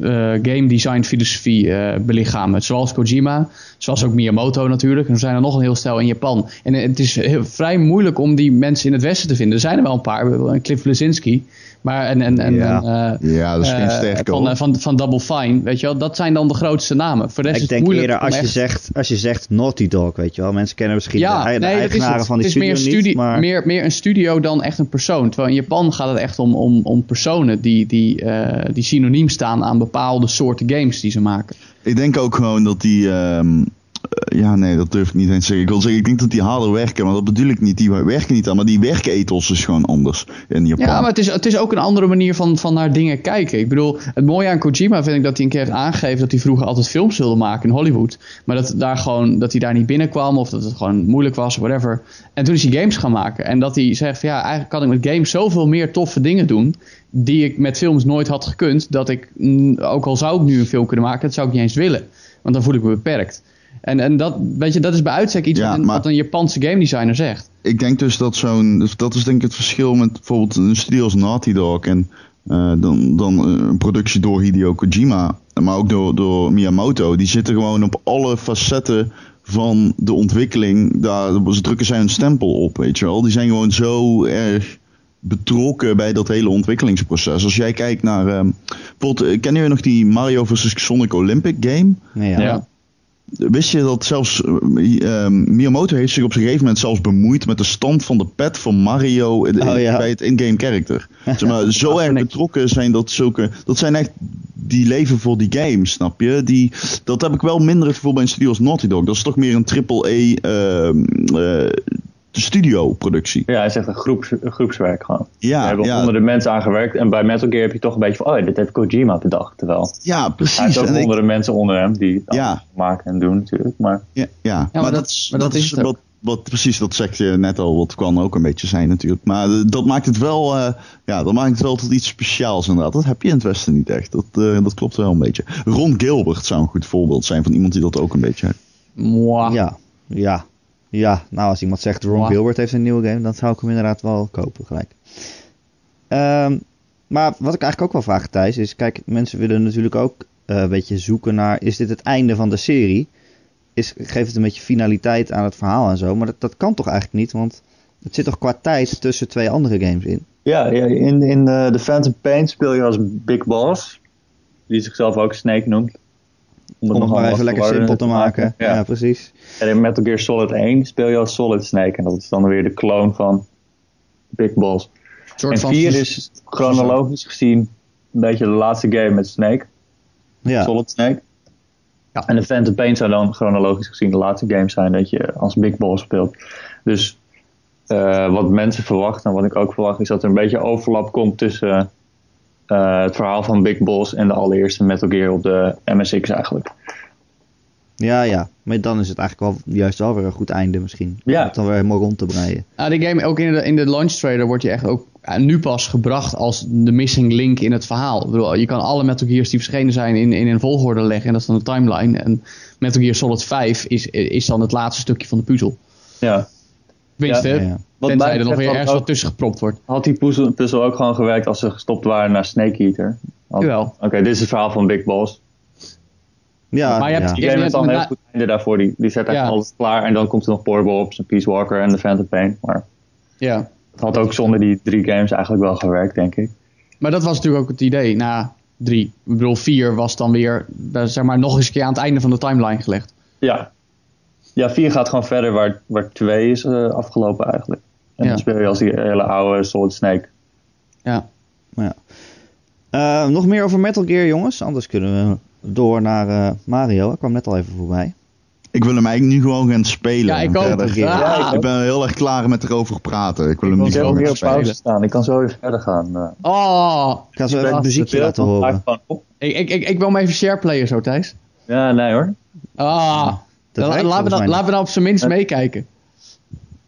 eh, game design filosofie eh, belichamen. Zoals Kojima, zoals ook Miyamoto natuurlijk. En er zijn er nog een heel stel in Japan. En eh, het is heel, vrij moeilijk om die mensen in het Westen te vinden. Er zijn er wel een paar, we hebben een Cliff Lesinski. Maar en, en, en, Ja. en, eh, Ja, dat is geen sterke van, eh, van, van Double Fine, weet je wel. Dat zijn dan de grootste namen. Voor de rest Ik is het denk moeilijk eerder als je, zegt, als je zegt Naughty Dog, weet je wel. Mensen kennen misschien de, ei- de nee, dat is eigenaren het. van die het is meer, studio een studie, niet, maar... meer, meer een studio dan echt een persoon. Terwijl in Japan gaat het echt om, om, om personen die, die, eh, die synoniem staan aan bepaalde soorten games die ze maken. Ik denk ook gewoon dat die... ehm, eh, ja, nee, dat durf ik niet eens te zeggen. Ik wil zeggen, ik denk dat die harder werken, maar dat bedoel ik niet. Die werken niet aan, maar die werkethos is gewoon anders in Japan. Ja, maar het is, het is ook een andere manier van, van naar dingen kijken. Ik bedoel, het mooie aan Kojima vind ik dat hij een keer aangegeven dat hij vroeger altijd films wilde maken in Hollywood. Maar dat, daar gewoon, dat hij daar niet binnenkwam of dat het gewoon moeilijk was, whatever. En toen is hij games gaan maken. En dat hij zegt ja, eigenlijk kan ik met games zoveel meer toffe dingen doen. Die ik met films nooit had gekund. Dat ik, ook al zou ik nu een film kunnen maken, dat zou ik niet eens willen. Want dan voel ik me beperkt. En, en dat, weet je, dat is bij uitstek iets Ja, wat, een, maar- wat een Japanse game designer zegt. ik denk dus dat zo'n. dus Dat is denk ik het verschil met bijvoorbeeld een studio als Naughty Dog en eh, dan, dan een productie door Hideo Kojima, maar ook door, door Miyamoto. Die zitten gewoon op alle facetten van de ontwikkeling. Daar, ze drukken zij een stempel op, weet je wel. Die zijn gewoon zo erg betrokken bij dat hele ontwikkelingsproces. Als jij kijkt naar. ehm bijvoorbeeld, eh, kennen jullie nog die Mario vs. Sonic Olympic game? Ja. Wist je dat zelfs ehm, Miyamoto heeft zich op een gegeven moment zelfs bemoeid met de stand van de pet van Mario in- Oh, ja. bij het in-game character. [laughs] Zeg maar, zo erg betrokken zijn dat zulke. Dat zijn echt die leven voor die game, snap je? Die, dat heb ik wel minder het gevoel bij een studio als Naughty Dog. Dat is toch meer een triple A studio productie. Ja, hij zegt een, groeps, een groepswerk gewoon. Ja, hebben ja, honderden mensen aan gewerkt. En bij Metal Gear heb je toch een beetje van, oh, dit heeft Kojima bedacht. Terwijl ja, hij precies. heeft ook ik- honderden mensen onder hem die Ja. allemaal maken en doen natuurlijk. Maar Ja, ja. maar maar, dat- dat, is, maar dat dat is wat, wat precies, dat zeg je net al, wat kan ook een beetje zijn natuurlijk. Maar eh, dat maakt het wel, eh, ja, dat maakt het wel tot iets speciaals inderdaad. Dat heb je in het Westen niet echt. Dat, eh, dat klopt wel een beetje. Ron Gilbert zou een goed voorbeeld zijn van iemand die dat ook een beetje heeft. Mwah. Ja, ja. Ja, nou als iemand zegt Ron Mwah. Gilbert heeft een nieuwe game, dan zou ik hem inderdaad wel kopen gelijk. Ehm, maar wat ik eigenlijk ook wel vraag Thijs is, kijk mensen willen natuurlijk ook eh, een beetje zoeken naar, is dit het einde van de serie? Is, geeft het een beetje finaliteit aan het verhaal en zo, maar dat, dat kan toch eigenlijk niet, want het zit toch qua tijd tussen twee andere games in? Ja, ja in, in eh, The Phantom Pain speel je als Big Boss. Die zichzelf ook Snake noemt. Om het nogal maar even lekker simpel te maken. Ja, Ja. precies. En in Metal Gear Solid 1 speel je als Solid Snake. En dat is dan weer de clone van Big Boss. En van 4 is chronologisch gezien een beetje de laatste game met Snake. Ja, Solid Snake. Ja. En de Phantom Pain zou dan chronologisch gezien de laatste game zijn dat je als Big Boss speelt. Dus eh, wat mensen verwachten en wat ik ook verwacht is dat er een beetje overlap komt tussen eh, het verhaal van Big Boss en de allereerste Metal Gear op de MSX eigenlijk. ja, ja. Maar dan is het eigenlijk wel juist wel weer een goed einde misschien. Ja. Om het dan weer helemaal rond te breien. Nou, die game ook in de, in de launch trailer wordt je echt ook eh, nu pas gebracht als de missing link in het verhaal. Ik bedoel, je kan alle Metal Gears die verschenen zijn in, in een volgorde leggen en dat is dan de timeline. En Metal Gear Solid 5 is, is dan het laatste stukje van de puzzel. Ja. Tenminste, Ja, ja. Tenzij er nog weer ergens ook- wat tussen gepropt wordt. Had die puzzel, puzzel ook gewoon gewerkt als ze gestopt waren naar Snake Eater? Had- Jawel. Oké, dit is het verhaal van Big Boss. Ja, Maar je hebt- ja. Die game heeft dan een heel goed einde daarvoor. Die, die zet Ja. alles klaar. En dan komt er nog Portable Ops en Peace Walker en The Phantom Pain. Maar Ja. het had ook zonder die drie games eigenlijk wel gewerkt, denk ik. Maar dat was natuurlijk ook het idee. Na drie, ik bedoel vier was dan weer, eh, zeg maar, nog eens een keer aan het einde van de timeline gelegd. Ja. Ja, 4 gaat gewoon verder waar, waar 2 is eh, afgelopen eigenlijk. En Ja. dan speel je als die hele oude Solid Snake. Ja. Eh, nog meer over Metal Gear, jongens. Anders kunnen we door naar eh, Mario. Ik kwam net al even voorbij. Ik wil hem eigenlijk nu gewoon gaan spelen. Ja, ik ook. verder- Ja, Ja, ik Ik ben heel erg klaar met erover praten. Ik wil hem Ik nu kan zo gewoon gaan op spelen. pauze staan. Ik kan zo weer verder gaan. Oh, Ik ga zo even Ja, het muziekje laten horen. ik, ik, ik, ik wil hem even shareplayen zo, Thijs. Ja, nee hoor. Ah, Dat dan- laten, we dan, mij laten we dan op zijn minst meekijken.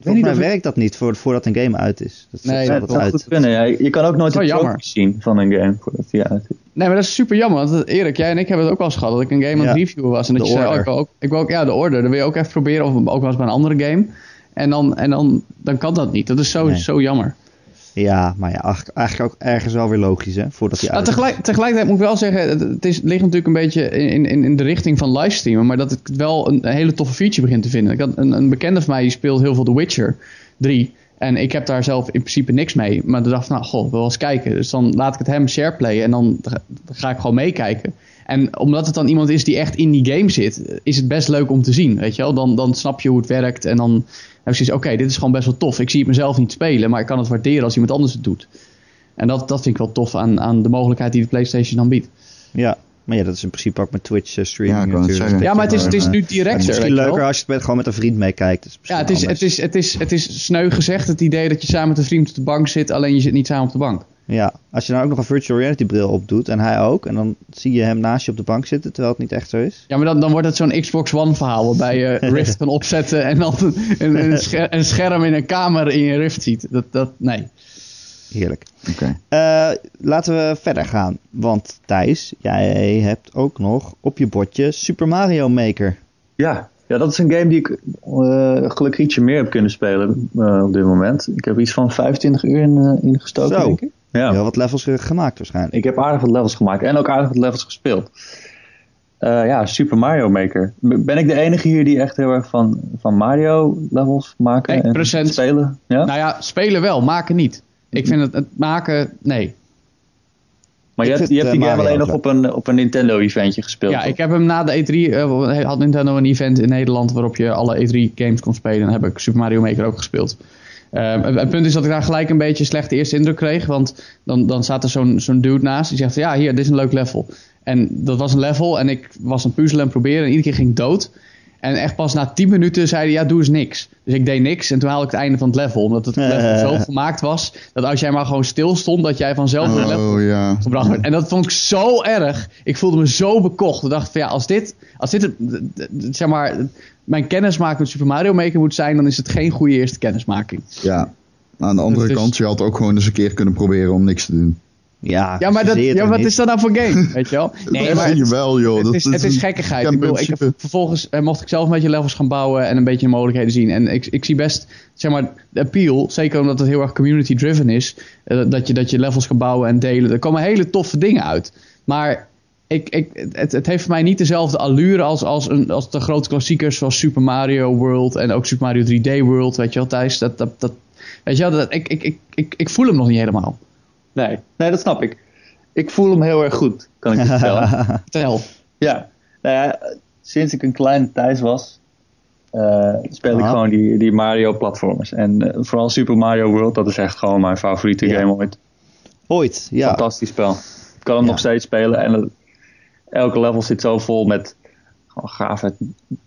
Volgens mij werkt dat niet voor, voordat een game uit is. Dat Nee, zou uit. goed kunnen. Ja. Je kan ook nooit Dat de trophies zien van een game voordat die uit is. Nee, maar dat is super jammer. Want eh, Erik, jij en ik hebben het ook wel eens gehad. Dat ik een game aan het Ja. reviewen was. En dat De je zei, oh, ik wil ook, ik wil ook, ja, de order. Dat wil je ook even proberen. Of ook wel eens bij een andere game. En dan, en dan, dan kan dat niet. Dat is zo, Nee. zo jammer. Ja, maar ja, eigenlijk ook ergens wel weer logisch, hè? Voordat hij Nou, tegelijk, tegelijkertijd moet ik wel zeggen, het, is, ligt natuurlijk een beetje in, in, in de richting van livestreamen, maar dat ik het wel een, een hele toffe feature begin te vinden. Ik had een, een bekende van mij die speelt heel veel The Witcher 3. En ik heb daar zelf in principe niks mee. Maar toen dacht ik, nou, goh, wel eens kijken. Dus dan laat ik het hem shareplayen en dan ga, dan ga ik gewoon meekijken. En omdat het dan iemand is die echt in die game zit, is het best leuk om te zien, weet je wel. Dan, dan snap je hoe het werkt en dan heb zoiets, oké, dit is gewoon best wel tof. Ik zie het mezelf niet spelen, maar ik kan het waarderen als iemand anders het doet. En dat, dat vind ik wel tof aan, aan de mogelijkheid die de PlayStation dan biedt. Ja, maar ja, dat is in principe ook met Twitch streaming Ja, ik het natuurlijk. Ja, maar het is, het is nu Het directer. is misschien je wel. leuker als je het met, gewoon met een vriend meekijkt. Is Ja, het is, het, is, het, is, het is sneu gezegd, het idee dat je samen met een vriend op de bank zit, alleen je zit niet samen op de bank. Ja, als je nou ook nog een virtual reality bril op doet en hij ook, en dan zie je hem naast je op de bank zitten, terwijl het niet echt zo is. Ja, maar dan, dan wordt het zo'n Xbox One verhaal, waarbij je [laughs] Rift kan opzetten en dan een, een, [laughs] scher- een scherm in een kamer in je Rift ziet. Dat, dat, nee. Heerlijk. Oké. Eh, laten we verder gaan, want Thijs, jij hebt ook nog op je bordje Super Mario Maker. Ja. ja, dat is een game die ik eh, gelukkig ietsje meer heb kunnen spelen eh, op dit moment. Ik heb iets van 25 uur in, eh, in gestoken, Zo. denk ik. Ja. Heel wat levels eh, gemaakt waarschijnlijk. Ik heb aardig wat levels gemaakt en ook aardig wat levels gespeeld. Eh, ja, Super Mario Maker. Ben ik de enige hier die echt heel erg van, van Mario levels maken Nee, en procent. spelen? Ja? Nou ja, spelen wel, maken niet. Ik vind het, het maken, nee. maar je hebt, je hebt eh, die game alleen nog op een, op een Nintendo-eventje gespeeld. Ja, toch? ik heb hem na de E3, eh, had Nintendo een event in Nederland waarop je alle E3 games kon spelen. En heb ik Super Mario Maker ook gespeeld. Ehm, het, punt is dat ik daar gelijk een beetje slechte eerste indruk kreeg. Want dan, dan staat er zo'n zo'n dude naast die zegt, ja hier, dit is een leuk level. En dat was een level en ik was een puzzelen en proberen en iedere keer ging ik dood. En echt pas na 10 minuten zei hij, ja doe eens niks. Dus ik deed niks en toen haalde ik het einde van het level. Omdat het level zo gemaakt was, dat als jij maar gewoon stil stond, dat jij vanzelf een level Oh ja. gebracht werd. En dat vond ik zo erg. Ik voelde me zo bekocht. Ik dacht van ja, als dit, als dit het, zeg maar, mijn kennismaking met Super Mario Maker moet zijn, dan is het geen goede eerste kennismaking. Ja. Aan de andere Dus- kant, je had ook gewoon eens een keer kunnen proberen om niks te doen. Ja, Ja, maar, dat, het ja, wat is dat nou voor game? [laughs] Weet je wel? Nee, dat maar vind je wel, joh. het Dat is, het is gekkigheid. Ik bedoel, ik, vervolgens eh, mocht ik zelf een beetje levels gaan bouwen en een beetje de mogelijkheden zien. En ik, ik zie best, zeg maar, de appeal, zeker omdat het heel erg community driven is, eh, dat, je, dat je levels kan bouwen en delen. Er komen hele toffe dingen uit. Maar ik, ik, het, het heeft voor mij niet dezelfde allure als, als, een, als de grote klassiekers zoals Super Mario World en ook Super Mario 3D World, weet je wel, Thijs. Dat, dat, dat, weet je wel, dat, ik, ik, ik, ik, ik voel hem nog niet helemaal. Nee, nee, dat snap ik. Ik voel hem heel erg goed, kan ik je vertellen. [laughs] Vertel. Ja, nou ja, sinds ik een kleine Thijs was, eh, speel ik gewoon die, die Mario-platformers. En eh, vooral Super Mario World, dat is echt gewoon mijn favoriete Ja. game ooit. Ooit, ja. Fantastisch spel. Ik kan hem Ja. nog steeds spelen en het- elke level zit zo vol met gewoon gave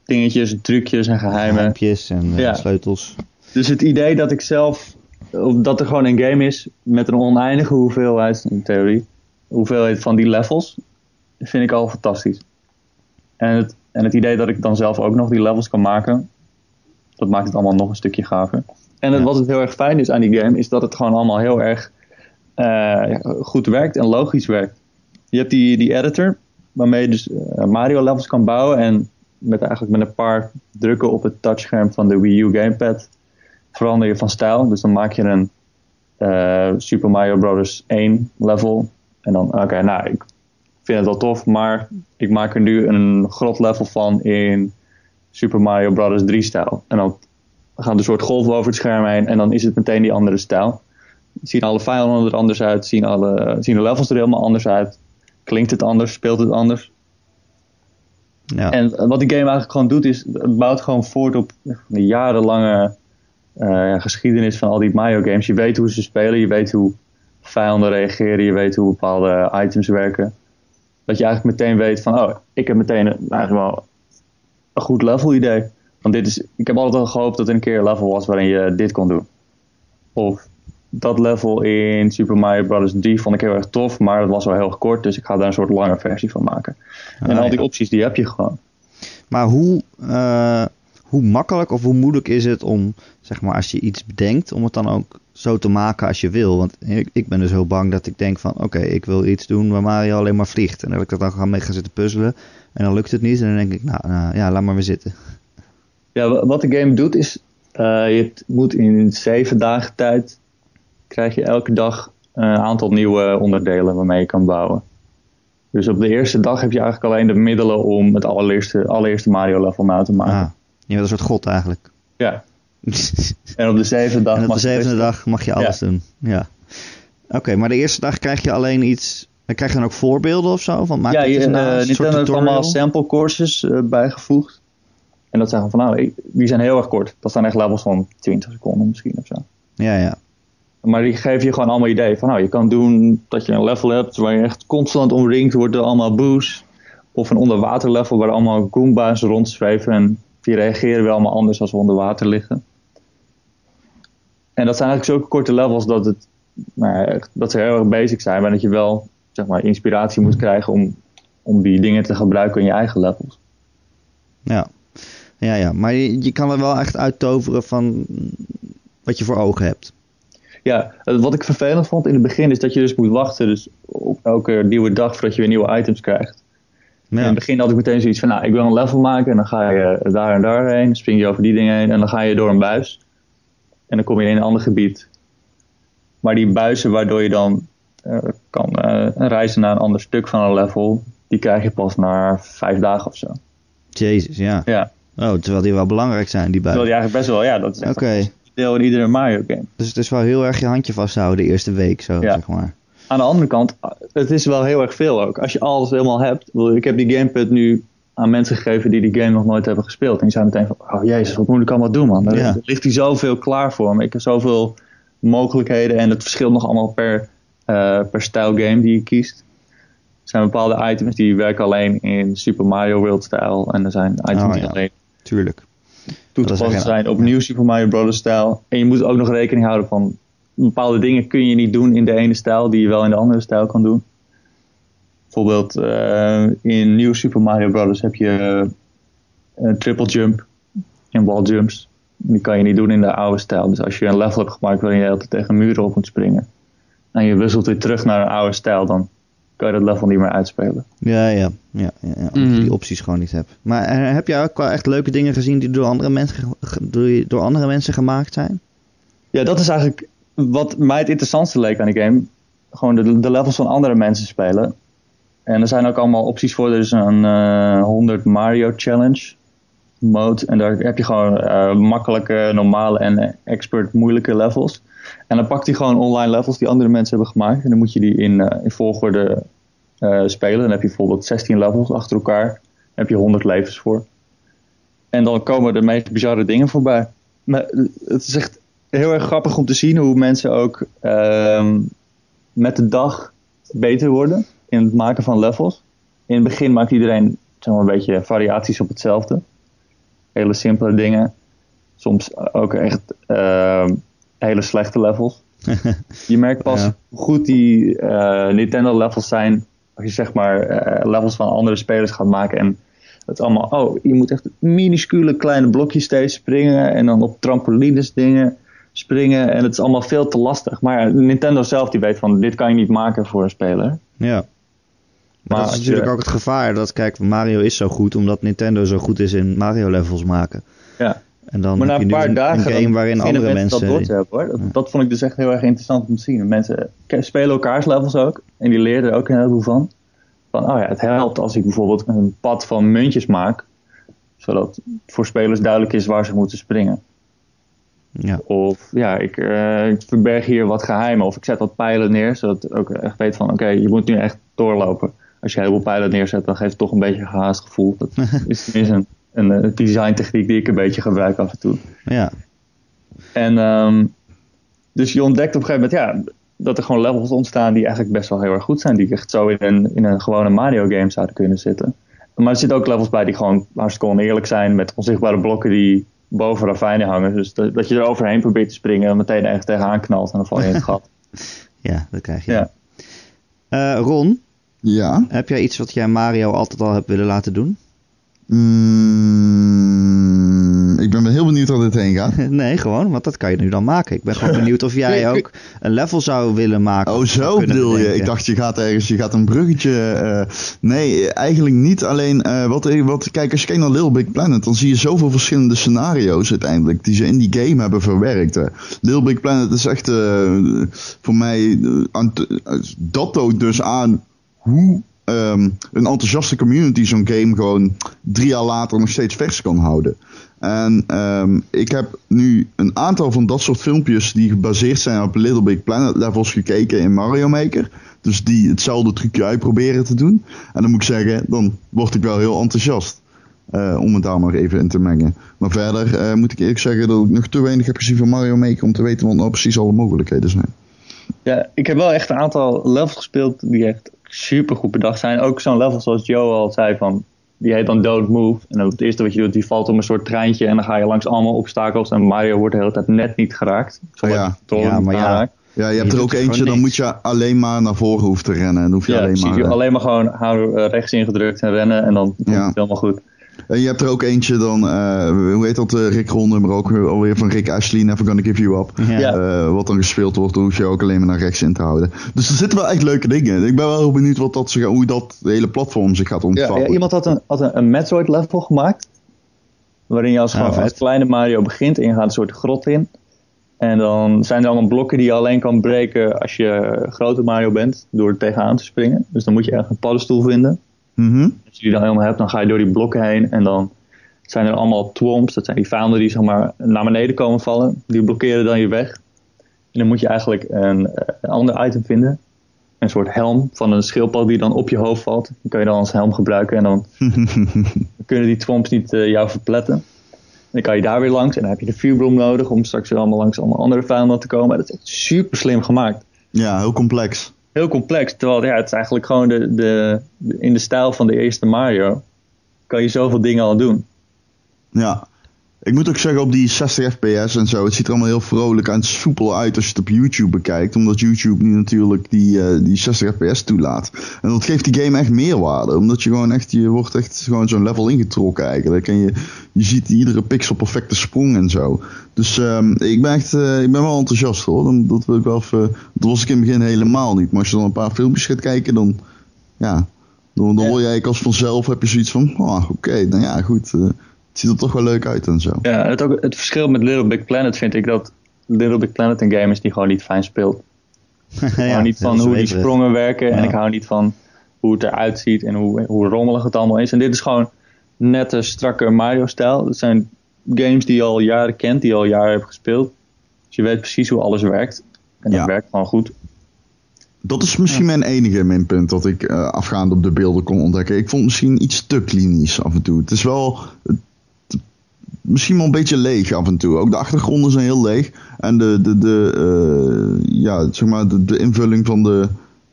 dingetjes, trucjes en geheimen. Geheimpjes en eh, Ja. sleutels. Dus het idee dat ik zelf, dat er gewoon een game is met een oneindige hoeveelheid, in theorie, hoeveelheid van die levels, vind ik al fantastisch. En het, en het idee dat ik dan zelf ook nog die levels kan maken, dat maakt het allemaal nog een stukje gaver. En het, Ja. wat het heel erg fijn is aan die game, is dat het gewoon allemaal heel erg eh, goed werkt en logisch werkt. Je hebt die, die editor, waarmee je dus eh, Mario levels kan bouwen en met eigenlijk met een paar drukken op het touchscherm van de Wii U gamepad verander je van stijl. Dus dan maak je een eh, Super Mario Bros. 1 level. En dan, oké, nou, ik vind het wel tof, maar ik maak er nu een grot level van in Super Mario Bros. 3 stijl. En dan gaan er soort golven over het scherm heen en dan is het meteen die andere stijl. Zien alle vijanden er anders uit, zien, alle, zien de levels er helemaal anders uit. Klinkt het anders, speelt het anders. Ja. En wat die game eigenlijk gewoon doet, is het bouwt gewoon voort op jarenlange ja, geschiedenis van al die Mario games. Je weet hoe ze spelen, je weet hoe vijanden reageren, je weet hoe bepaalde items werken. Dat je eigenlijk meteen weet van, oh, ik heb meteen een, eigenlijk wel een goed level idee. Want dit is, ik heb altijd al gehoopt dat er een keer een level was waarin je dit kon doen. Of dat level in Super Mario Bros. 3 vond ik heel erg tof, maar het was wel heel kort, dus ik ga daar een soort lange versie van maken. en Ah, al die opties die heb je gewoon. Maar hoe, eh, hoe makkelijk of hoe moeilijk is het om, zeg maar, als je iets bedenkt, om het dan ook zo te maken als je wil? Want ik, ik ben dus heel bang dat ik denk van, oké, ik wil iets doen waar Mario alleen maar vliegt. En dat ik er dan ga mee gaan zitten puzzelen. En dan lukt het niet. En dan denk ik, nou, nou ja, laat maar weer zitten. Ja, wa- wat de game doet is, eh, je moet in zeven dagen tijd, krijg je elke dag een aantal nieuwe onderdelen waarmee je kan bouwen. Dus op de eerste dag heb je eigenlijk alleen de middelen om het allereerste, allereerste Mario level na te maken. Ah, je bent een soort god eigenlijk. Ja. [laughs] En op de zevende dag en op mag de je zevende best- dag mag je alles doen. Ja. Oké, maar de eerste dag krijg je alleen iets... Krijg je dan ook voorbeelden of zo? Van, maak Ja, je, soort Nintendo heeft allemaal sample courses eh, bijgevoegd. En dat zijn van, nou, die zijn heel erg kort. Dat zijn echt levels van 20 seconden misschien of zo. Ja, ja. Maar die geven je gewoon allemaal ideeën van, nou, je kan doen dat je een level hebt waar je echt constant omringd wordt door allemaal boos. Of een onderwater level waar allemaal Goomba's rondzweven en die reageren weer allemaal anders als we onder water liggen. En dat zijn eigenlijk zulke korte levels dat, het, nou ja, dat ze heel erg basic zijn, maar dat je wel zeg maar, inspiratie moet krijgen om, om die dingen te gebruiken in je eigen levels. Ja, ja, ja. maar je, je kan er wel echt uittoveren van wat je voor ogen hebt. Ja, wat ik vervelend vond in het begin is dat je dus moet wachten dus op elke nieuwe dag voordat je weer nieuwe items krijgt. In het begin had ik meteen zoiets van, nou, ik wil een level maken en dan ga je daar en daar heen, spring je over die dingen heen en dan ga je door een buis. En dan kom je in een ander gebied. Maar die buizen waardoor je dan eh, kan eh, reizen naar een ander stuk van een level, die krijg je pas na vijf dagen of zo. Jezus, ja. Ja, Oh, terwijl die wel belangrijk zijn, die terwijl buiten. die eigenlijk best wel, ja, dat is Oké, een deel in iedere Mario game. dus het is wel heel erg je handje vasthouden de eerste week, zo, Ja. zeg maar. Aan de andere kant, het is wel heel erg veel ook. Als je alles helemaal hebt. Ik heb die gamepad nu aan mensen gegeven die die game nog nooit hebben gespeeld. En die zijn meteen van, oh jezus, wat moet ik allemaal doen man. Er, Ja. er ligt hier zoveel klaar voor me. Ik heb zoveel mogelijkheden. En het verschilt nog allemaal per, eh, per stijl game die je kiest. Er zijn bepaalde items die werken alleen in Super Mario World stijl. En er zijn items Oh, die ja. alleen Tuurlijk. toe te passen zijn op nieuw Super Mario Bros. stijl. En je moet ook nog rekening houden van bepaalde dingen kun je niet doen in de ene stijl die je wel in de andere stijl kan doen. Bijvoorbeeld eh, in nieuw Super Mario Bros. heb je eh, een triple jump en wall jumps. Die kan je niet doen in de oude stijl. Dus als je een level hebt gemaakt waarin je altijd tegen muren op moet springen, en je wisselt weer terug naar een oude stijl, dan kan je dat level niet meer uitspelen. Ja, ja, ja, ja, ja, je die opties gewoon niet hebt. Maar eh, heb jij ook wel echt leuke dingen gezien die door andere mensen, door andere mensen gemaakt zijn? Ja, dat is eigenlijk wat mij het interessantste leek aan die game. Gewoon de, levels van andere mensen spelen. En er zijn ook allemaal opties voor. Er is een eh 100 Mario Challenge mode. En daar heb je gewoon eh, makkelijke, normale en expert moeilijke levels. En dan pakt hij gewoon online levels die andere mensen hebben gemaakt. En dan moet je die in, eh, in volgorde eh, spelen. Dan heb je bijvoorbeeld 16 levels achter elkaar. Dan heb je 100 levens voor. En dan komen de meest bizarre dingen voorbij. Maar het is echt heel erg grappig om te zien hoe mensen ook ehm, met de dag beter worden in het maken van levels. In het begin maakt iedereen zeg maar, een beetje variaties op hetzelfde. Hele simpele dingen. Soms ook echt ehm, hele slechte levels. [laughs] Je merkt pas Ja. hoe goed die eh, Nintendo levels zijn als je zeg maar eh, levels van andere spelers gaat maken en het allemaal, oh, je moet echt minuscule kleine blokjes steeds springen en dan op trampolines dingen springen en het is allemaal veel te lastig. Maar Nintendo zelf die weet van, dit kan je niet maken voor een speler. Ja. Maar, Maar dat is natuurlijk je- ook het gevaar dat, kijk, Mario is zo goed omdat Nintendo zo goed is in Mario-levels maken. Ja. En dan Maar na een paar een, dagen een game waarin andere mensen... dat te hebben, hoor. Dat, dat vond ik dus echt heel erg interessant om te zien. Mensen spelen elkaars levels ook en die leren er ook een heleboel van. Van, oh ja, het helpt als ik bijvoorbeeld een pad van muntjes maak, zodat voor spelers duidelijk is waar ze moeten springen. Ja. Of ja, ik, eh, ik verberg hier wat geheimen. Of ik zet wat pijlen neer, zodat ik ook echt weet van... oké, je moet nu echt doorlopen. Als je heel veel pijlen neerzet, dan geeft het toch een beetje een gehaast gevoel. Dat [laughs] is tenminste een, een, een design techniek die ik een beetje gebruik af en toe. ja. En ehm, dus je ontdekt op een gegeven moment ja, dat er gewoon levels ontstaan die eigenlijk best wel heel erg goed zijn. Die echt zo in een, in een gewone Mario game zouden kunnen zitten. Maar er zitten ook levels bij die gewoon hartstikke oneerlijk zijn. Met onzichtbare blokken die boven ravijnen hangen. Dus dat, dat je er overheen probeert te springen en meteen ergens tegenaan knalt en dan val je in het [laughs] gat. ja, dat krijg je. Ja. Eh, Ron, Ja. heb jij iets wat jij Mario altijd al hebt willen laten doen? Mm, ik ben wel heel benieuwd waar dit heen gaat. [laughs] nee, gewoon, want dat kan je nu dan maken. Ik ben gewoon [laughs] benieuwd of jij ook een level zou willen maken. Oh, zo bedoel je. Ik dacht, je gaat ergens, je gaat een bruggetje. eh, nee, eigenlijk niet. Alleen, eh, wat, wat, kijk, als je kijkt naar Little Big Planet, dan zie je zoveel verschillende scenario's uiteindelijk. Die ze in die game hebben verwerkt. Hè. Little Big Planet is echt eh, voor mij. eh, eh, dat toont dus aan hoe ehm, een enthousiaste community zo'n game gewoon drie jaar later nog steeds vers kan houden. En ehm, ik heb nu een aantal van dat soort filmpjes die gebaseerd zijn op Little Big Planet levels gekeken in Mario Maker. Dus die hetzelfde trucje uitproberen te doen. En dan moet ik zeggen, dan word ik wel heel enthousiast. eh, om het daar maar even in te mengen. Maar verder eh, moet ik eerlijk zeggen dat ik nog te weinig heb gezien van Mario Maker om te weten wat nou precies alle mogelijkheden zijn. Ja, ik heb wel echt een aantal levels gespeeld die echt super goed bedacht zijn. Ook zo'n level zoals Joe al zei van, die heet dan Don't Move. En dan het eerste wat je doet, die valt op een soort treintje en dan ga je langs allemaal obstakels en Mario wordt de hele tijd net niet geraakt. Zodat Ja. Ja, niet maar ja. Ja, je Je hebt er ook eentje, dan moet je alleen maar naar voren hoeven te rennen. En dan hoef je Ja, alleen precies. maar... Je eh, alleen maar gewoon hou eh, rechts ingedrukt en rennen en dan komt Ja. het helemaal goed. En je hebt er ook eentje dan, eh, hoe heet dat, eh, Rick Ron nummer ook weer- alweer van Rick Ashley, Never Gonna Give You Up. Ja. Ja. Eh, wat dan gespeeld wordt, dan hoef je ook alleen maar naar rechts in te houden. Dus er zitten wel echt leuke dingen. Ik ben wel heel benieuwd wat dat, hoe dat hele platform zich gaat Ja, ontvouwen. ja, iemand had een, had een, een Metroid level gemaakt. Waarin je als, Ah, gewoon, als kleine Mario begint en je gaat een soort grot in. En dan zijn er allemaal blokken die je alleen kan breken als je grote Mario bent. Door er tegenaan te springen. Dus dan moet je echt een paddenstoel vinden. Mhm. Als je die dan helemaal hebt, dan ga je door die blokken heen. En dan zijn er allemaal twomps. Dat zijn die vijanden die zeg maar, naar beneden komen vallen. Die blokkeren dan je weg. En dan moet je eigenlijk een, eh, een ander item vinden. Een soort helm van een schildpad die dan op je hoofd valt. Die kan je dan als helm gebruiken. En dan [laughs] kunnen die twomps niet eh, jou verpletten. En dan kan je daar weer langs. En dan heb je de vuurbloem nodig om straks weer allemaal langs allemaal andere vijanden te komen. Dat is echt super slim gemaakt Ja, heel complex. Heel complex. Terwijl ja, het is eigenlijk gewoon de, de, de- in de stijl van de eerste Mario. Kan je zoveel dingen al doen. Ja. Ik moet ook zeggen, op die 60 fps en zo, het ziet er allemaal heel vrolijk en soepel uit als je het op YouTube bekijkt. Omdat YouTube nu natuurlijk die, eh, die 60 fps toelaat. En dat geeft die game echt meerwaarde. Omdat je gewoon echt, je wordt echt gewoon zo'n level ingetrokken eigenlijk. En je, je ziet iedere pixel perfecte sprong en zo. Dus ehm, ik ben echt, eh, ik ben wel enthousiast hoor. Dan, dat wil ik wel even, dat was ik in het begin helemaal niet. Maar als je dan een paar filmpjes gaat kijken, dan, ja, dan, dan word jij als vanzelf, heb je zoiets van, oh, oké, nou ja, goed. eh, het ziet er toch wel leuk uit en zo. Ja, het, ook, het verschil met Little Big Planet vind ik dat Little Big Planet een game is die gewoon niet fijn speelt. [laughs] Ik hou niet van hoe die sprongen werken en ik hou niet van hoe het eruit ziet en hoe, hoe rommelig het allemaal is. En dit is gewoon nette, strakke Mario-stijl. Het zijn games die je al jaren kent, die je al jaren hebt gespeeld. Dus je weet precies hoe alles werkt. En dat Ja. werkt gewoon goed. Dat is misschien mijn enige minpunt dat ik eh, afgaand op de beelden kon ontdekken. Ik vond het misschien iets te klinisch af en toe. Het is wel het- misschien wel een beetje leeg af en toe. Ook de achtergronden zijn heel leeg. En de, de, de, eh, ja, zeg maar de, de invulling van de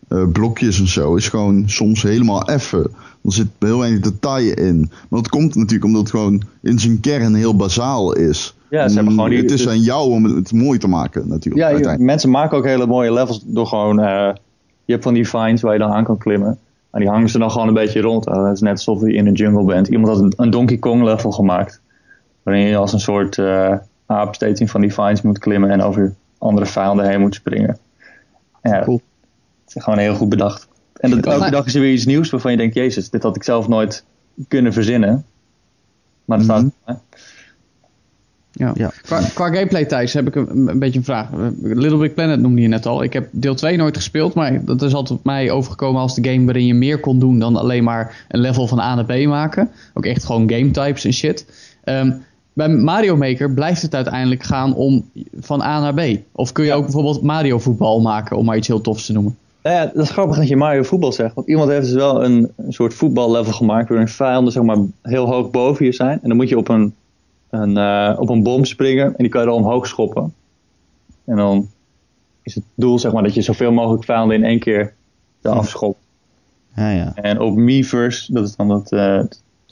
eh, blokjes en zo is gewoon soms helemaal effen. Er zit heel weinig detail in. Maar dat komt natuurlijk omdat het gewoon in zijn kern heel bazaal is. Ja, ze hebben gewoon die- het is aan jou om het mooi te maken natuurlijk. Ja, mensen maken ook hele mooie levels door gewoon... eh, je hebt van die vines waar je dan aan kan klimmen. En die hangen ze dan gewoon een beetje rond. Eh, Het is net alsof je in een jungle bent. Iemand had een, een Donkey Kong level gemaakt. Waarin je als een soort eh aap steeds in van die vines moet klimmen. En over andere vijanden heen moet springen. Ja, Cool. Het is gewoon heel goed bedacht. En dat, elke dag is er weer iets nieuws waarvan je denkt... Jezus, dit had ik zelf nooit kunnen verzinnen. Maar dat Mhm. staat... Ja. Ja. Qua, qua gameplay Thijs heb ik een, een beetje een vraag. Little Big Planet noemde je net al. Ik heb deel 2 nooit gespeeld, maar dat is altijd op mij overgekomen als de game waarin je meer kon doen dan alleen maar een level van A naar B maken. Ook echt gewoon game types en shit. Ehm, bij Mario Maker blijft het uiteindelijk gaan om van A naar B. Of kun je ook bijvoorbeeld Mario voetbal maken, om maar iets heel tofs te noemen. Nou ja, dat is grappig dat je Mario voetbal zegt. Want iemand heeft dus wel een, een soort voetballevel gemaakt waarin vijanden zeg maar heel hoog boven je zijn. En dan moet je op een, een, eh, op een bom springen en die kan je dan omhoog schoppen. En dan is het doel zeg maar dat je zoveel mogelijk vijanden in één keer eraf schopt. Ja, ja. En op Miiverse, dat is dan dat eh,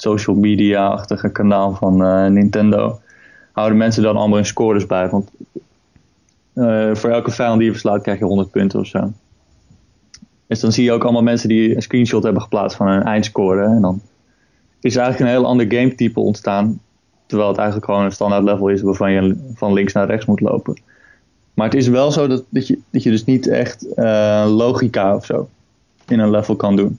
social media-achtige kanaal van eh, Nintendo, houden mensen dan allemaal hun scores bij. Want eh, voor elke vijand die je verslaat krijg je 100 punten of zo. Dus dan zie je ook allemaal mensen die een screenshot hebben geplaatst van hun eindscore. En dan is eigenlijk een heel ander gametype ontstaan. Terwijl het eigenlijk gewoon een standaard level is waarvan je van links naar rechts moet lopen. Maar het is wel zo dat, dat, je, dat je dus niet echt eh, logica of zo in een level kan doen.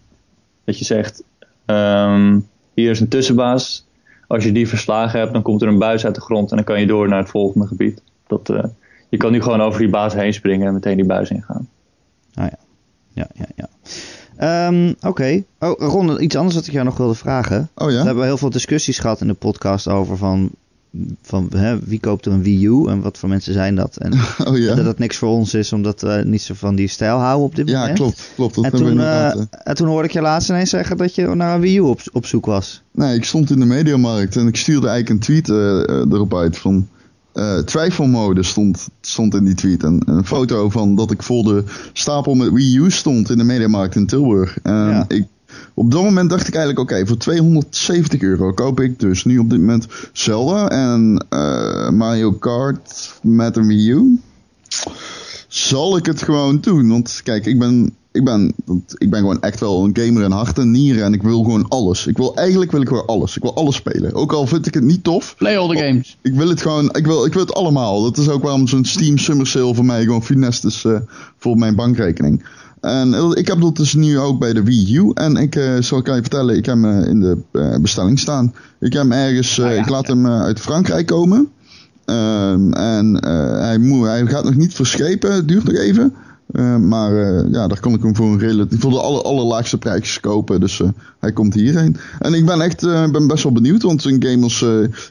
Dat je zegt, ehm, hier is een tussenbaas. Als je die verslagen hebt, dan komt er een buis uit de grond en dan kan je door naar het volgende gebied. Dat, eh, je kan nu gewoon over die baas heen springen en meteen die buis ingaan. Ah, ja. Ja, ja, ja. Ehm, Oké. Oh, Ron, iets anders wat ik jou nog wilde vragen. Oh We ja? hebben heel veel discussies gehad in de podcast over van, van hè, wie koopt er een Wii U en wat voor mensen zijn dat. En [laughs] Oh ja? dat het niks voor ons is omdat we niet zo van die stijl houden op dit Ja, moment. klopt. klopt dat En toen, eh, en toen hoorde ik je laatst ineens zeggen dat je naar een Wii U op, op zoek was. Nee, ik stond in de mediamarkt en ik stuurde eigenlijk een tweet eh, eh, erop uit van... eh, twijfelmode stond, stond in die tweet. En een foto van dat ik voor de stapel met Wii U stond in de mediamarkt in Tilburg. Ja. ik, op dat moment dacht ik eigenlijk, oké, voor 270 euro koop ik dus nu op dit moment Zelda en eh, Mario Kart met een Wii U. Zal ik het gewoon doen? Want kijk, ik ben, ik ben, ik ben gewoon echt wel een gamer in hart en nieren. En ik wil gewoon alles. Ik wil, eigenlijk wil ik gewoon alles. Ik wil alles spelen. Ook al vind ik het niet tof. Play all the games. Ik wil het gewoon, ik wil, ik wil het allemaal. Dat is ook waarom zo'n Steam Summer Sale voor mij gewoon funest is eh, voor mijn bankrekening. En eh, ik heb dat dus nu ook bij de Wii U. En ik eh, zal ik je vertellen, ik heb hem eh, in de bestelling staan. Ik heb hem ergens, Ah, ja, ik laat ja. hem uit Frankrijk komen. Ehm, en hij, moet, hij gaat nog niet verschepen, het duurt nog even. Eh, maar ja, daar kan ik hem voor een relatief, voor de aller, allerlaagste prijsjes kopen. Dus hij komt hierheen. En ik ben echt ben best wel benieuwd, want een game als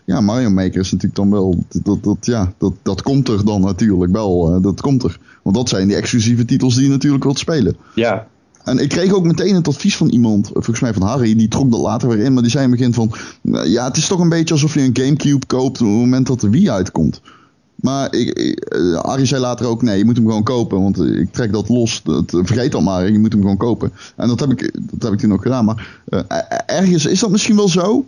ja, Mario Maker is natuurlijk dan wel, dat, dat, ja, dat, dat komt er dan natuurlijk wel. dat komt er. Want dat zijn die exclusieve titels die je natuurlijk wilt spelen. Ja, En ik kreeg ook meteen het advies van iemand, volgens mij van Harry, die trok dat later weer in, maar die zei in het begin van, nou ja, het is toch een beetje alsof je een Gamecube koopt op het moment dat de Wii uitkomt. Maar ik, ik, eh, Harry zei later ook, nee, je moet hem gewoon kopen, want eh, ik trek dat los, dat, vergeet dat maar, je moet hem gewoon kopen. En dat heb ik, dat heb ik toen ook gedaan, maar eh, ergens is dat misschien wel zo.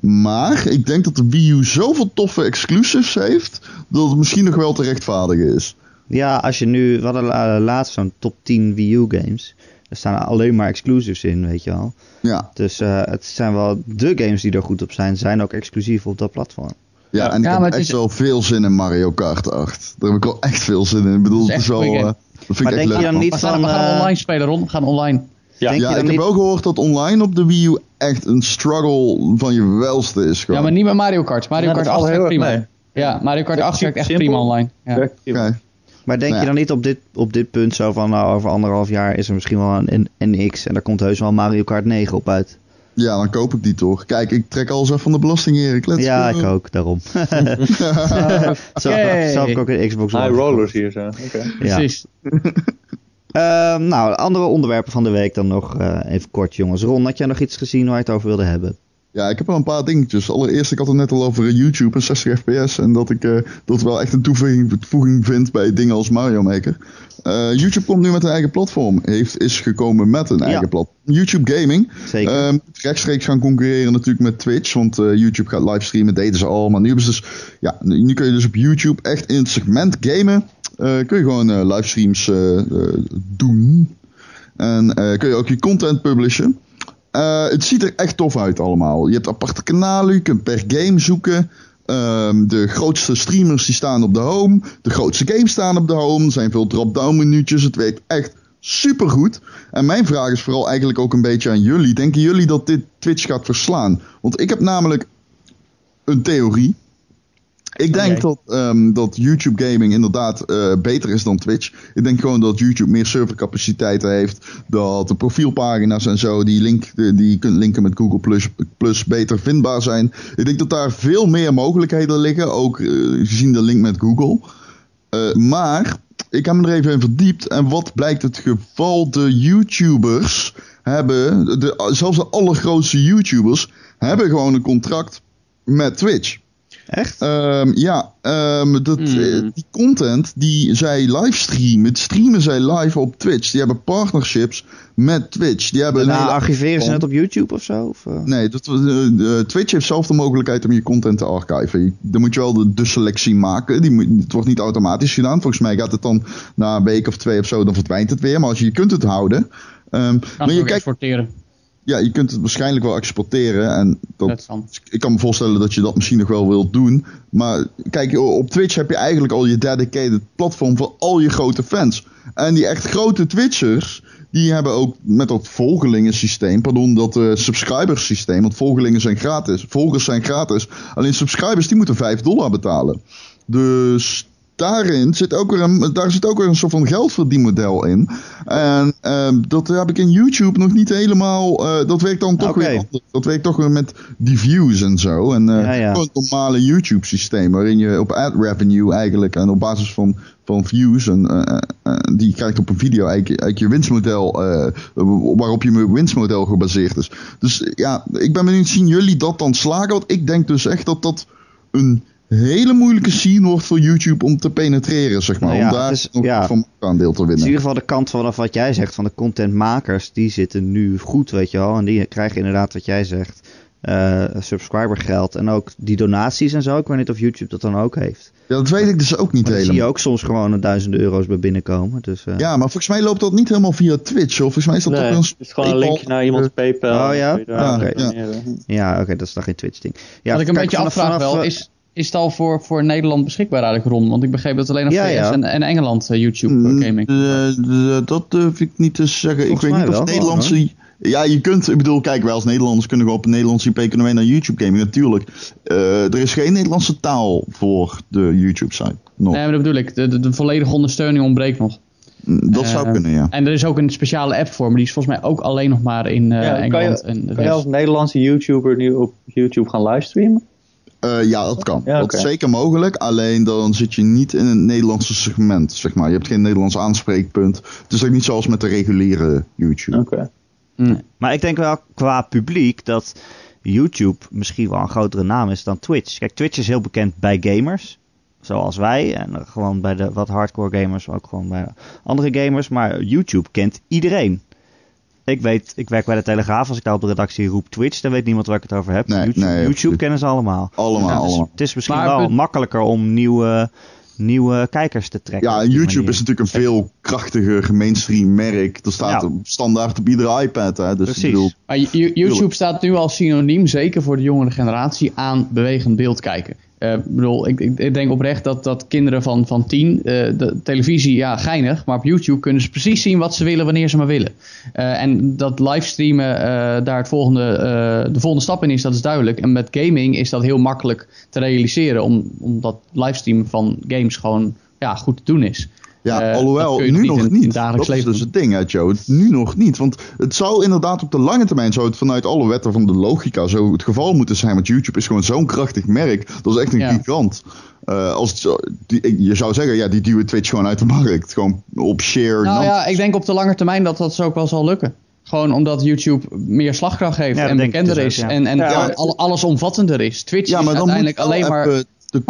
Maar ik denk dat de Wii U zoveel toffe exclusives heeft, dat het misschien nog wel te rechtvaardigen is. Ja, als je nu, we hadden la- laatst zo'n top 10 Wii U games. Er staan alleen maar exclusives in, weet je wel. Ja, Dus eh, het zijn wel de games die er goed op zijn, zijn ook exclusief op dat platform. ja en ik Ja, heb echt is- wel veel zin in Mario Kart 8. Daar heb ik wel echt veel zin in. Ik bedoel, het is wel... eh, dat vind Maar ik echt denk je leuk. dan niet We gaan, van, we gaan eh, online spelen, Ron. We gaan online. Ja. Denk Ja, je ik heb niet- ook gehoord dat online op de Wii U echt een struggle van je welste is. Gewoon. Ja, maar niet met Mario Kart. Mario Ja, Kart dat 8 valt heel werkt prima. mee. Ja, Mario Kart 8 werkt echt simpel. prima online. Ja. Maar denk Nou je dan niet op dit, op dit punt zo van, nou, over anderhalf jaar is er misschien wel een NX en daar komt heus wel Mario Kart 9 op uit? Ja, dan koop ik die toch. Kijk, ik trek alles even van de belasting, Erik. Let's ja, go. ik ook, daarom. [laughs] [laughs] Zo heb ik ook een Xbox One. High rollers hier zo. Oké. Ja. Precies. [laughs] Ehm, nou, andere onderwerpen van de week dan nog eh, even kort, jongens. Ron, had jij nog iets gezien waar je het over wilde hebben? Ja, ik heb wel een paar dingetjes. Allereerst, ik had het net al over eh, YouTube en 60 fps. En dat ik eh, dat wel echt een toevoeging, toevoeging vind bij dingen als Mario Maker. Eh, YouTube komt nu met een eigen platform. Heeft, is gekomen met een eigen platform. YouTube Gaming. Zeker. Rechtstreeks gaan concurreren natuurlijk met Twitch. Want YouTube gaat livestreamen, deden ze al. Maar nu, dus, ja, nu nu kun je dus op YouTube echt in het segment gamen. kun je gewoon livestreams doen. En kun je ook je content publishen. Eh, het ziet er echt tof uit allemaal. Je hebt aparte kanalen, je kunt per game zoeken. Ehm, de grootste streamers die staan op de home. De grootste games staan op de home. Er zijn veel drop-down minuutjes. Het werkt echt supergoed. En mijn vraag is vooral eigenlijk ook een beetje aan jullie. Denken jullie dat dit Twitch gaat verslaan? Want ik heb namelijk een theorie. Ik denk dat, ehm, dat YouTube gaming inderdaad eh, beter is dan Twitch. Ik denk gewoon dat YouTube meer servercapaciteiten heeft. Dat de profielpagina's en zo, die, link, die je kunt linken met Google Plus, Plus beter vindbaar zijn. Ik denk dat daar veel meer mogelijkheden liggen. Ook eh, gezien de link met Google. Eh, maar ik heb me er even in verdiept. En wat blijkt het geval? De YouTubers hebben, de, zelfs de allergrootste YouTubers, hebben gewoon een contract met Twitch. Echt? Ehm, ja, ehm, dat, Hmm. eh, die content die zij livestreamen, streamen zij live op Twitch. Die hebben partnerships met Twitch. Die hebben nou, archiveren ze het op YouTube of zo? Of, eh? Nee, dat, eh, Twitch heeft zelf de mogelijkheid om je content te archiven. Je- Dan moet je wel de, de selectie maken. Die moet, het wordt niet automatisch gedaan. Volgens mij gaat het dan na een week of twee of zo, dan verdwijnt het weer. Maar als je, je kunt het houden. Ehm, Kan maar het je, kijkt, exporteren. Ja, je kunt het waarschijnlijk wel exporteren. En dat, Dat kan. ik kan me voorstellen dat je dat misschien nog wel wilt doen. Maar kijk, op Twitch heb je eigenlijk al je dedicated platform voor al je grote fans. En die echt grote Twitchers, die hebben ook met dat volgelingensysteem, pardon, dat uh, subscribersysteem, want volgelingen zijn gratis, volgers zijn gratis. Alleen subscribers, die moeten 5 dollar betalen. Dus daarin zit ook weer een, daar zit ook weer een soort van geldverdienmodel in. En ehm, dat heb ik in YouTube nog niet helemaal. eh, dat werkt dan toch weer anders. Dat werkt toch weer met die views en zo. En eh, Ja, ja. gewoon het normale YouTube systeem. Waarin je op ad revenue eigenlijk en op basis van, van views. En, eh, eh, die je krijgt op een video eigenlijk, eigenlijk je winstmodel. eh, waarop je winstmodel gebaseerd is. Dus ja, ik ben benieuwd, zien jullie dat dan slagen? Want ik denk dus echt dat dat een hele moeilijke scene wordt voor YouTube om te penetreren, zeg maar. Nou ja, om daar het is- nog ja. van aandeel te Het is in winnen. ieder geval de kant vanaf wat jij zegt van de contentmakers. Die zitten nu goed, weet je wel. En die krijgen inderdaad wat jij zegt. eh subscribergeld en ook die donaties en zo. Ik weet niet of YouTube dat dan ook heeft. Ja, dat weet ik dus ook niet Maar dan zie je helemaal. ook soms gewoon een duizenden euro's bij binnenkomen. Dus, eh, Ja, maar volgens mij loopt dat niet helemaal via Twitch. Of volgens mij is dat Nee, toch een het is gewoon een linkje naar iemands PayPal. Oh, ja? Daar Ja, oké, dat is dan geen Twitch ding. Ja, Wat ik een beetje afvraag wel, is, is het al voor, voor Nederland beschikbaar eigenlijk, Ron? Want ik begreep dat alleen op Ja, VS ja. En, en Engeland eh, YouTube Mm, eh, gaming. eh, dat durf ik niet te zeggen. Volgens ik weet niet of Nederlandse. Ja, je kunt, ik bedoel, kijk, wij als Nederlanders kunnen gewoon op een Nederlandse IP kunnen wij naar YouTube gaming, natuurlijk. Eh, er is geen Nederlandse taal voor de YouTube-site. Nog. Nee, maar dat bedoel ik. De, de, de volledige ondersteuning ontbreekt nog. Mm, dat zou kunnen, ja. En er is ook een speciale app voor, maar die is volgens mij ook alleen nog maar in eh, Ja, kan je- Engeland en de Kan je als. Nederlandse YouTuber nu op YouTube gaan livestreamen? Eh, ja, dat kan. Ja, Dat is zeker mogelijk. Alleen dan zit je niet in het Nederlandse segment, zeg maar. Je hebt geen Nederlands aanspreekpunt. Het is ook niet zoals met de reguliere YouTube. Oké. Maar ik denk wel qua publiek dat YouTube misschien wel een grotere naam is dan Twitch. Kijk, Twitch is heel bekend bij gamers. Zoals wij. En gewoon bij de wat hardcore gamers. Maar ook gewoon bij andere gamers. Maar YouTube kent iedereen. Ik weet, ik werk bij de Telegraaf. Als ik daar op de redactie roep Twitch, dan weet niemand waar ik het over heb. Nee, YouTube, nee, YouTube absoluut. kennen ze allemaal. Allemaal, Ja, dus allemaal. het is misschien Maar wel makkelijker om nieuwe, nieuwe kijkers te trekken. Ja, en YouTube manier. is natuurlijk een veel krachtiger mainstream merk. Dat staat Ja. op standaard op iedere iPad. Hè? Dus Precies. bedoel, Maar You- YouTube staat nu als synoniem, zeker voor de jongere generatie, aan bewegend beeld kijken. Ik bedoel, ik, ik, denk oprecht dat, dat kinderen van, van tien, eh, de televisie, ja, geinig, maar op YouTube kunnen ze precies zien wat ze willen wanneer ze maar willen. Eh, en dat livestreamen daar het volgende, de volgende stap in is, dat is duidelijk. En met gaming is dat heel makkelijk te realiseren, om, omdat livestreamen van games gewoon ja, goed te doen is. Ja, Eh, alhoewel, nu niet nog in- in niet. dagelijks dat is dus het ding, hè, Joe. Nu nog niet. Want het zou inderdaad op de lange termijn, zou het vanuit alle wetten van de logica zo het geval moeten zijn. Want YouTube is gewoon zo'n krachtig merk. Dat is echt een Ja. gigant. Eh, als het zo, die, je zou zeggen, ja, die duwen Twitch gewoon uit de markt. Gewoon op share. Nou ja, ik denk op de lange termijn dat dat zo ook wel zal lukken. Gewoon omdat YouTube meer slagkracht heeft Ja, en bekender dus is ook, ja. en, en Ja. al- allesomvattender is. Twitch ja, is uiteindelijk alleen maar... de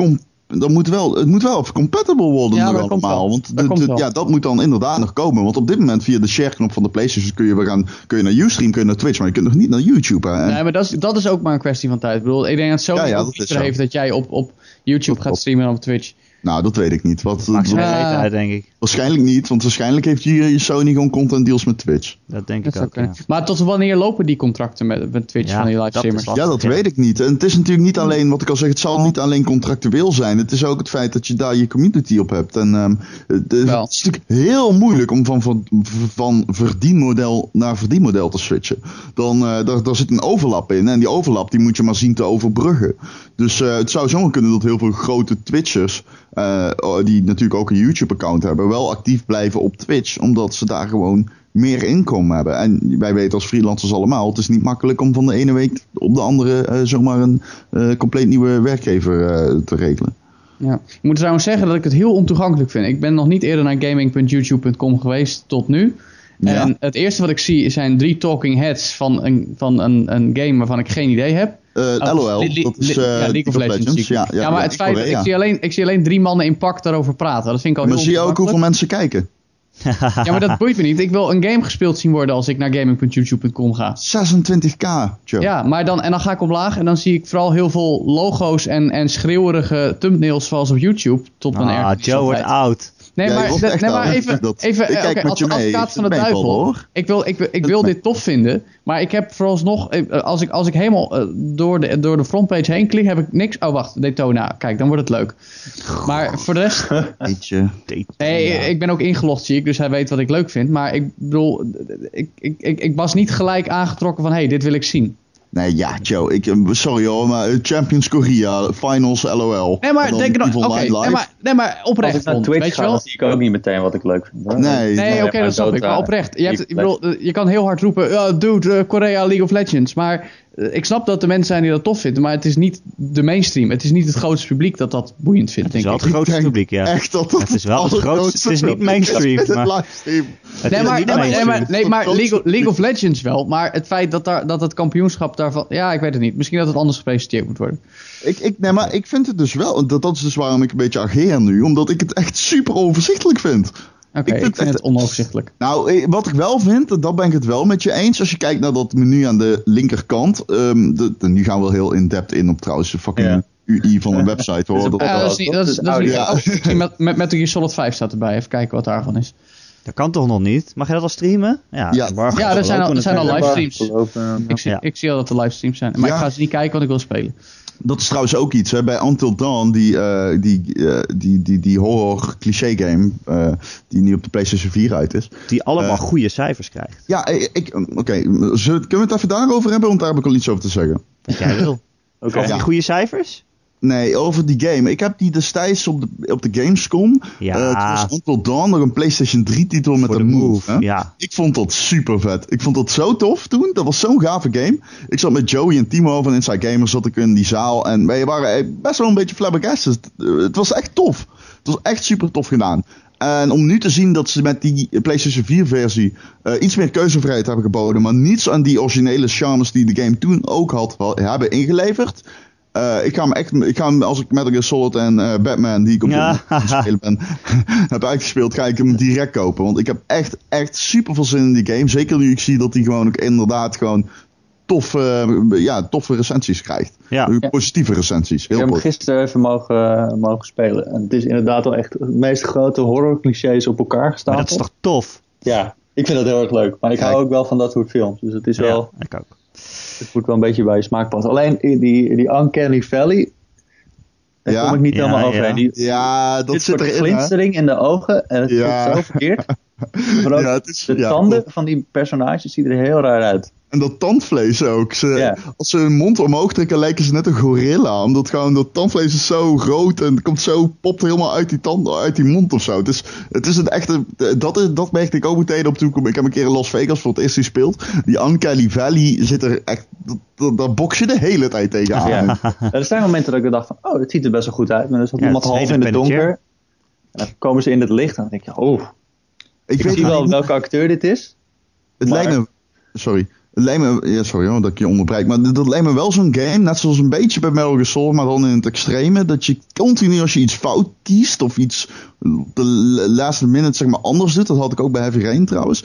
dan moet wel, het moet wel even compatible worden Ja, allemaal. Want de- de- ja, dat moet dan inderdaad nog komen. Want op dit moment via de share-knop van de PlayStation kun je, we gaan, kun je naar Ustream, kun je naar Twitch, maar je kunt nog niet naar YouTube. Hè? En- Nee, maar dat is, dat is ook maar een kwestie van tijd. Ik bedoel, ik denk dat Sony Ja, ja, dat zo. heeft dat jij op, op YouTube Dat gaat klopt. streamen dan op Twitch. Nou, dat weet ik niet. Wat, uit, denk ik. waarschijnlijk niet, want waarschijnlijk heeft hier Sony gewoon content deals met Twitch. Dat denk Dat ik ook, ja. Maar tot wanneer lopen die contracten met, met Twitch Ja, van die livestreamers? Ja, dat ja. weet ik niet. En het is natuurlijk niet alleen, wat ik al zeg, het zal niet alleen contractueel zijn. Het is ook het feit dat je daar je community op hebt. En ehm, het, is natuurlijk heel moeilijk om van, van, van verdienmodel naar verdienmodel te switchen. Dan, eh, daar, daar zit een overlap in. En die overlap die moet je maar zien te overbruggen. Dus eh, het zou zomaar kunnen dat heel veel grote Twitchers, eh, die natuurlijk ook een YouTube-account hebben, wel actief blijven op Twitch. Omdat ze daar gewoon meer inkomen hebben. En wij weten als freelancers allemaal, het is niet makkelijk om van de ene week op de andere eh, zomaar een eh, compleet nieuwe werkgever te regelen. Ja. Ik moet trouwens zeggen dat ik het heel ontoegankelijk vind. Ik ben nog niet eerder naar gaming.youtube.com geweest tot nu. Ja. En het eerste wat ik zie zijn drie talking heads van een, van een, een game waarvan ik geen idee heb. Eh, Oh, LOL, Li- li- dat is eh, ja, League of Legends. Ja, Ja, maar het feit ik zie, alleen, ik zie alleen drie mannen in pak daarover praten. Dat vind ik al Maar heel zie je ook hoeveel mensen kijken? Ja, maar dat [laughs] boeit me niet. Ik wil een game gespeeld zien worden als ik naar gaming.youtube.com ga. 26k, Joe. Ja, maar dan, en dan ga ik omlaag en dan zie ik vooral heel veel logo's en, en schreeuwerige thumbnails zoals op YouTube. Tot mijn Ah, Joe wordt oud. Nee, Ja, maar, dat- nee, maar oud. even, Dat- even ik eh, kijk oké, met als, van de duivel. hoor. Ik wil, ik, ik wil dit tof vinden, maar ik heb vooralsnog, eh, als ik, als ik helemaal eh, door, de, door de frontpage heen klik, heb ik niks. Oh, wacht, Daytona. Kijk, dan wordt het leuk. Maar voor de rest, [laughs] Weet je. nee, ik ben ook ingelogd, zie ik, dus hij weet wat ik leuk vind. Maar ik bedoel, ik, ik, ik, ik was niet gelijk aangetrokken van, hé, hey, dit wil ik zien. Nee, ja, Joe. Ik, eh, sorry hoor, maar eh, Champions Korea, Finals, LOL. Nee, maar denk er nog, oké, nee, maar, nee, maar Als oprecht, ik naar Twitch weet je ga, dan zie ik ook niet meteen wat ik leuk vind. hoor. Nee, Nee, oké, maar dat snap ik. Maar oprecht. Je, hebt, League ik bedoel, eh, je kan heel hard roepen, ja, dude, eh, Korea League of Legends. Maar ik snap dat er mensen zijn die dat tof vinden. Maar het is niet de mainstream. Het is niet het grootste publiek dat dat boeiend vindt, Het is denk wel ik. het grootste denk publiek, ja. Echt dat Het is wel het grootste- het is niet mainstream, in het maar- livestream. Het Nee, is maar, nee, mainstream. nee, League of Legends wel. Maar het feit dat, daar, dat het kampioenschap daarvan... Ja, ik weet het niet. Misschien dat het anders gepresenteerd moet worden. Ik, ik, nee, maar ik vind het dus wel, dat, dat is dus waarom ik een beetje ageer nu, omdat ik het echt super overzichtelijk vind. Oké, Ik ik vind het onoverzichtelijk. Nou, eh, wat ik wel vind, dat ben ik het wel met je eens. Als je kijkt naar dat menu aan de linkerkant. ehm, de, de- nu gaan we wel heel in-depth in op trouwens de fucking Ja. UI van een website hoor. Dat, Ja, dat is niet... Dat is, dat is niet met, Gear Solid 5 staat erbij. Even kijken wat daarvan is. Dat kan toch nog niet? Mag je dat al streamen? Ja, Ja. Ja, er zijn al- er zijn al livestreams. Ik zie, Ja. ik zie al dat er livestreams zijn. Maar Ja. ik ga ze niet kijken, want ik wil spelen. Dat is trouwens ook iets. Hè. Bij Until Dawn, die, eh, die, eh, die, die, die horror cliché game, eh, die nu op de PlayStation 4 uit is. Die allemaal goede cijfers krijgt. Ja, ik, oké. Kunnen we het even daarover hebben? Want daar heb ik al iets over te zeggen. Wat jij wil. [laughs] Oké. Over die goede cijfers? Nee, over die game. Ik heb die destijds op de, op de Gamescom. Ja. eh, toen was Until Dawn nog een PlayStation 3 titel met Voor een de move. move. hè? Ja. Ik vond dat super vet. Ik vond dat zo tof toen. Dat was zo'n gave game. Ik zat met Joey en Timo van Inside Gamers zat ik in die zaal. En wij waren eh, best wel een beetje flabbergasted. Eh, Het was echt tof. Het was echt super tof gedaan. En om nu te zien dat ze met die PlayStation 4 versie iets meer keuzevrijheid hebben geboden. Maar niets aan die originele charmes die de game toen ook had, wel- hebben ingeleverd. Eh, ik ga hem echt, ik ga hem, als ik Metal Gear Solid en eh, Batman, die ik op dit Ja. spelen ben, [laughs] heb uitgespeeld, ga ik hem direct kopen. Want ik heb echt, echt super veel zin in die game. Zeker nu ik zie dat hij gewoon ook inderdaad gewoon toffe, ja, toffe recensies krijgt. Ja. Positieve recensies. Ik Heel heb hem gisteren even mogen, mogen spelen. En het is inderdaad wel echt de meest grote horror clichés op elkaar Maar gestaan. dat is toch tof? Ja, ik vind dat heel erg leuk. Maar ik Kijk. hou ook wel van dat soort films. Dus het is wel, Ja, ik ook. Het moet wel een beetje bij je smaak passen. Alleen die, die Uncanny Valley, daar Ja. kom ik niet Ja, helemaal overheen. Die, Ja, dat dit zit soort erin. hè? glinstering in de ogen en het Ja. voelt zo verkeerd. [laughs] Maar ook Ja, het is- de ja, tanden klopt. van die personages zien er heel raar uit. En dat tandvlees ook. Ze. Als ze hun mond omhoog trekken, lijken ze net een gorilla. Omdat gewoon dat tandvlees is zo groot en het komt zo, popt helemaal uit die, tand, uit die mond of zo. Het is, het is een echte, dat, is, dat merkte ik ook meteen op toen ik, ik heb een keer in Las Vegas voor het eerst gespeeld. Die Uncanny Valley zit er echt, dat, dat, daar box je de hele tijd tegenaan. Ja. er zijn momenten dat ik dacht van, oh, dit ziet er best wel goed uit. Maar dan zat Ja, iemand het half in het donker. En dan komen ze in het licht en dan denk je, oh, Ik, ik weet zie wel niet- welke acteur dit is. Het Maar- lijkt me. Sorry. Lijkt me. Ja, sorry hoor, dat ik je onderbreek. Maar dat lijkt me wel zo'n game. Net zoals een beetje bij Metal Gear Solid, maar dan in het extreme. Dat je continu als je iets fout kiest. Of iets op de laatste minute zeg maar anders doet. Dat had ik ook bij Heavy Rain trouwens.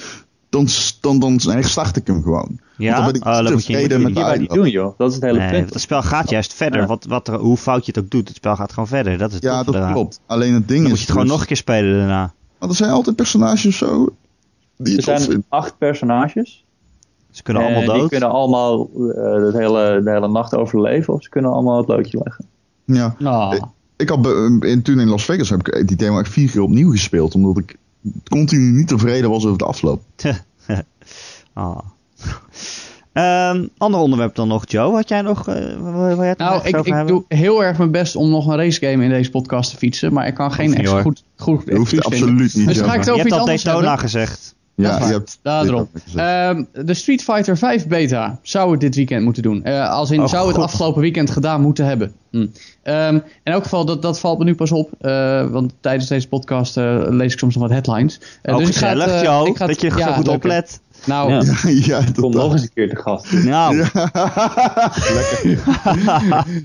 Dan, dan, dan herstart ik hem gewoon. Ja? Want dan ben ik Oh, moet je- met uitleg. doen, joh. Dat is het hele Nee, punt. het spel gaat juist verder. Ja. Wat, wat er, hoe fout je het ook doet, het spel gaat gewoon verder. Dat is het Ja, dat eraan. klopt. Alleen het ding Dan is. moet je het gewoon dus- nog een keer spelen daarna. Maar er zijn altijd personages of zo. Die Er zijn acht personages. Ze kunnen En allemaal Eh, Die dood. kunnen allemaal eh, de, hele, de hele nacht overleven. Of ze kunnen allemaal het loodje leggen. Ja. Ah. Ik- Ik had be- in, toen in Las Vegas heb ik die demo echt vier keer opnieuw gespeeld. Omdat ik continu niet tevreden was over de afloop. [laughs] Ah. Ehm, ander onderwerp dan nog, Joe. Had jij nog... eh waar, waar jij Nou, ik, ik doe heel erg mijn best om nog een racegame in deze podcast te fietsen. Maar ik kan geen hoor. goed, goed Dat hoeft absoluut niet. Dus ga ik het Je over hebt iets al Daytona gezegd. Ja, waar. je hebt Daarom. Ehm, de Street Fighter 5 beta zou het dit weekend moeten doen. Eh, als in Oh, zou het God. [laughs] afgelopen weekend gedaan moeten hebben. Hm. Ehm, in elk geval, dat, dat valt me nu pas op. eh, want tijdens deze podcast eh, lees ik soms nog wat headlines. Dus ik ga het, gezellig, eh, Joe. ik ga het- dat je ja, goed oplet. Nou, Ja. [laughs] Kom nog eens een keer te gast. Nou, [laughs]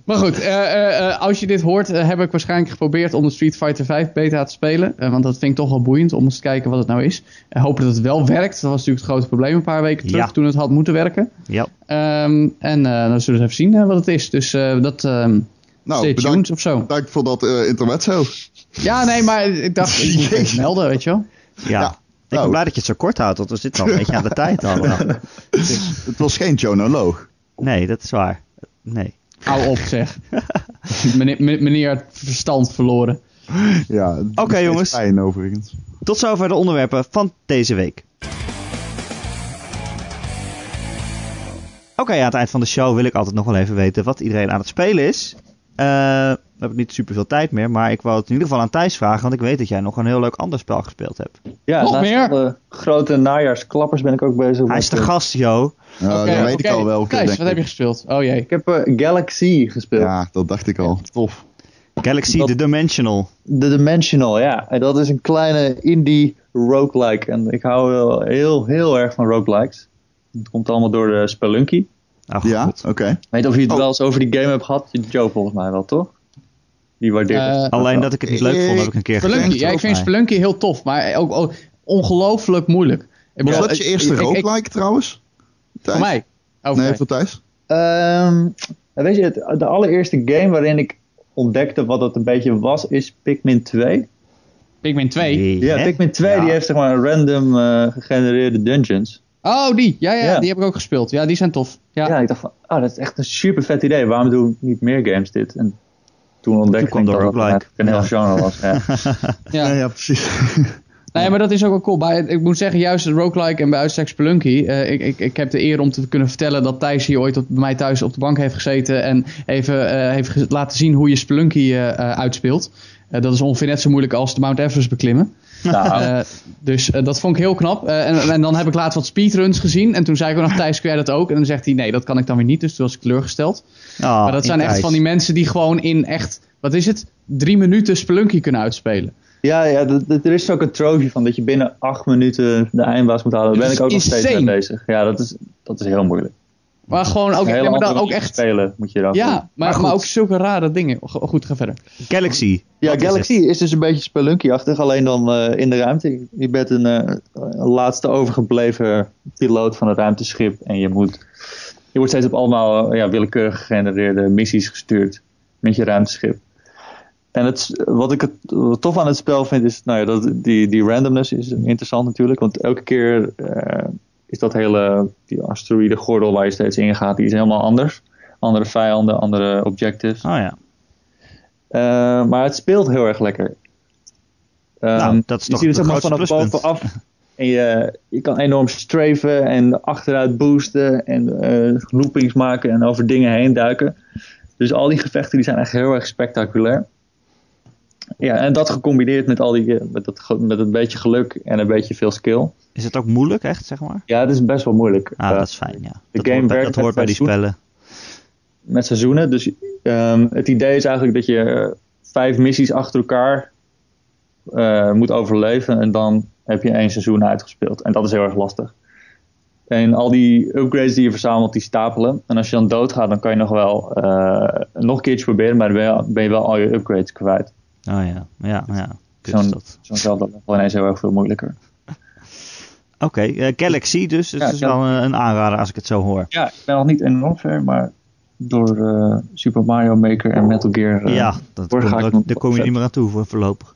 Maar goed, eh, eh, eh, als je dit hoort, heb ik waarschijnlijk geprobeerd om de Street Fighter 5 beta te spelen. Want dat vind ik toch wel boeiend om eens te kijken wat het nou is. En hopen dat het wel werkt. Dat was natuurlijk het grote probleem een paar weken terug Ja. toen het had moeten werken. ja. Ehm, en eh, dan zullen we even zien wat het is. Dus eh, dat ehm nou, stay tuned bedankt, of zo. bedankt voor dat intermezzo. Ja, nee, maar ik dacht, ik moet [laughs] melden, weet je wel. ja. Ben Nou. blij dat je het zo kort houdt, want we zitten al een beetje aan de tijd allemaal. [laughs] Het was geen jonoloog. Nee, dat is waar. Nee. Hou op, zeg. [laughs] meneer, meneer het verstand verloren. Ja, Oké, jongens. Fijn overigens. Tot zover de onderwerpen van deze week. Oké, aan het eind van de show wil ik altijd nog wel even weten wat iedereen aan het spelen is. Eh, we hebben niet super veel tijd meer, maar ik wou het in ieder geval aan Thijs vragen, want ik weet dat jij nog een heel leuk ander spel gespeeld hebt. Ja, Nog naast meer? de grote najaarsklappers ben ik ook bezig Hij is de eh, gast, Jo. Ja, dan weet ik al welke. Thijs, wat heb je ik. gespeeld? Oh jee. Ik heb eh, Galaxy gespeeld. Ja, dat dacht ik al. Tof. Galaxy Dat- The Dimensional. The Dimensional, ja. En dat is een kleine indie roguelike. En ik hou wel heel, heel erg van roguelikes. Het komt allemaal door de Spelunky. Oh, Ja, oké. Ik weet of je het Oh. wel eens over die game hebt gehad. Joe volgens mij wel, toch? Die waardeert Eh, het. Alleen dat ik het niet leuk vond, heb ik een keer Spelunky, gezegd. ja, ik vind. Spelunky heel tof, maar ook, ook ongelooflijk moeilijk. Ik Was bedoel, dat je eerste ik- ik- roguelike trouwens? Thijs? Voor mij. Oh, Nee, voor voor Thijs? Ehm, weet je, het- de allereerste game waarin ik ontdekte wat het een beetje was, is Pikmin 2. Pikmin 2. Nee, Ja, hè? Pikmin 2 Ja. die heeft zeg maar random eh, gegenereerde dungeons. Oh, die. Ja, ja, Ja. die heb ik ook gespeeld. Ja, die zijn tof. Ja. Ja, ik dacht van, oh, dat is echt een super vet idee. Waarom doen niet meer games dit? En toen ontdekte Toen ik de dat het roguelike. een heel genre was. Ja. [laughs] Ja. Ja, ja precies. Nee, maar dat is ook wel cool. Bij, ik moet zeggen, juist roguelike en bij uitstek Spelunky. eh, ik, ik, ik heb de eer om te kunnen vertellen dat Thijs hier ooit op, bij mij thuis op de bank heeft gezeten. En even eh, heeft laten zien hoe je Spelunky eh, eh, uitspeelt. Eh, dat is ongeveer net zo moeilijk als de Mount Everest beklimmen. Nou, Eh, dus eh, dat vond ik heel knap. Eh, en, en dan heb ik laatst wat speedruns gezien. En toen zei ik ook nog, Thijs, kun jij dat ook? En dan zegt hij, nee, dat kan ik dan weer niet. Dus toen was ik teleurgesteld. Oh, maar dat zijn echt van die mensen die gewoon in echt, wat is het? Drie minuten Spelunky kunnen uitspelen. ja, ja er is ook een van dat je binnen acht minuten de eindbaas moet halen. Daar ben ik ook nog steeds mee bezig. Ja, dat is, dat is heel moeilijk. Maar gewoon ook, ja, maar dan ook echt... spelen moet je dan. Ja, maar, maar, ook zulke rare dingen. Go- Goed, ga verder. Galaxy. Ja, Wat Galaxy is, dus een beetje spelunky-achtig, alleen dan eh, in de ruimte. Je bent een, eh, een laatste overgebleven piloot van het ruimteschip en je moet. Je wordt steeds op allemaal eh, ja, willekeurig gegenereerde missies gestuurd met je ruimteschip. En het, wat ik het wat tof aan het spel vind is, nou ja, dat, die, die randomness is interessant natuurlijk. Want elke keer eh, is dat hele, die asteroïde gordel waar je steeds in gaat, die is helemaal anders. Andere vijanden, andere objectives. Oh ja. Eh, maar het speelt heel erg lekker. Ehm, Nou, dat is je toch ziet het vanaf pluspunt. bovenaf. En je, je kan enorm strafen en achteruit boosten en eh, loopings maken en over dingen heen duiken. Dus al die gevechten die zijn echt heel erg spectaculair. Ja, en dat gecombineerd met, al die, eh, met, dat, met een beetje geluk en een beetje veel skill. Is het ook moeilijk, echt, zeg maar? Ja, het is best wel moeilijk. Ah, Eh, dat is fijn, ja. de Dat game hoort, bij- werkt dat hoort bij die spellen. met seizoenen. Dus ehm, het idee is eigenlijk dat je eh, vijf missies achter elkaar eh, moet overleven. En dan heb je één seizoen uitgespeeld. En dat is heel erg lastig. En al die upgrades die je verzamelt, die stapelen. En als je dan doodgaat, dan kan je nog wel eh, nog een keertje proberen. Maar dan ben je, ben je wel al je upgrades kwijt. Oh ja, ja, ja. Kut is Zo'n dat. zo'n zelf wel ineens heel erg veel moeilijker. [laughs] Oké, eh, Galaxy dus. Dus Ja, dat is wel een, een aanrader als ik het zo hoor. Ja, ik ben nog niet enorm ver, maar door eh, Super Mario Maker en Metal Gear... eh, ja, dat door komt ga ik ook- nog daar kom je niet meer aan toe voor voorlopig.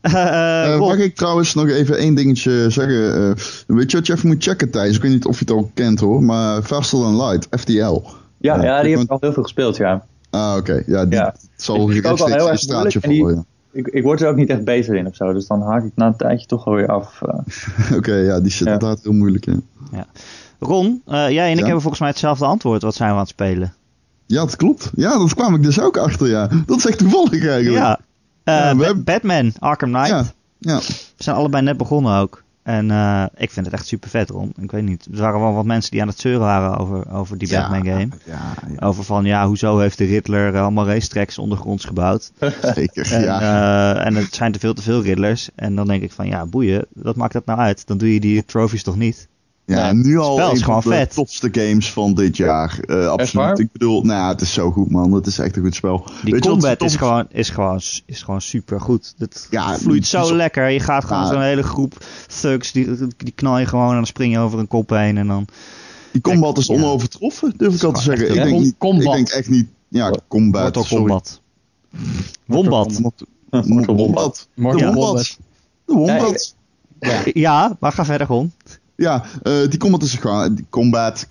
[laughs] Mag ik trouwens nog even één dingetje zeggen? Eh, weet je wat je even moet checken, Thijs? Ik weet niet of je het al kent hoor, maar Faster Than Light, FTL. Ja, ja, die heb ik al heel veel gespeeld, ja. Ah, oké. Ja, die Ja. zal ook wel rechtstreeks heel een erg straatje die- vallen. Ik, ik word er ook niet echt beter in of zo, dus dan haak ik na een tijdje toch wel weer af. eh. [laughs] Oké, ja, die Ja. inderdaad heel moeilijk. Ja. Ron, eh, jij en ik Ja? hebben volgens mij hetzelfde antwoord. Wat zijn we aan het spelen? ja, dat klopt. Ja, dat kwam ik dus ook achter, ja. Dat is echt toevallig eigenlijk. Ja, eh, Ja, we Ba- hebben- Batman, Arkham Knight. ja. ja. We zijn allebei net begonnen ook. En eh, ik vind het echt super vet, Ron. Ik weet niet. Er waren wel wat mensen die aan het zeuren waren over, over die Ja, Batman game. Ja, ja, Over van, ja, hoezo heeft de Riddler eh, allemaal racetracks ondergronds gebouwd? [laughs] zeker. En, ja. eh, en het zijn te veel te veel Riddlers. En dan denk ik van, ja, boeien. Wat maakt dat nou uit? Dan doe je die trophies toch niet? Ja, Ja, nu al spel is een gewoon van de vet. topste games van dit jaar. Eh, absoluut. Ik bedoel, nou ja, het is zo goed man. Het is echt een goed spel. Die Weet combat is gewoon, is, gewoon, is gewoon super goed. Het Ja, vloeit zo zo- lekker. Je gaat gewoon Ja. zo'n hele groep thugs, die, die knal je gewoon en dan spring je over een kop heen. En dan, Die combat is Ja. onovertroffen, durf ik al te zeggen. echt Ik denk, niet, ik denk echt niet... Ja, combat. Mortal sorry. Kombat. Wombat. Mortal. [laughs] Mortal Kombat. Wombat. De Wombat. Ja, maar ga verder, Ron. Ja, eh, die combat is gewoon... Die combat...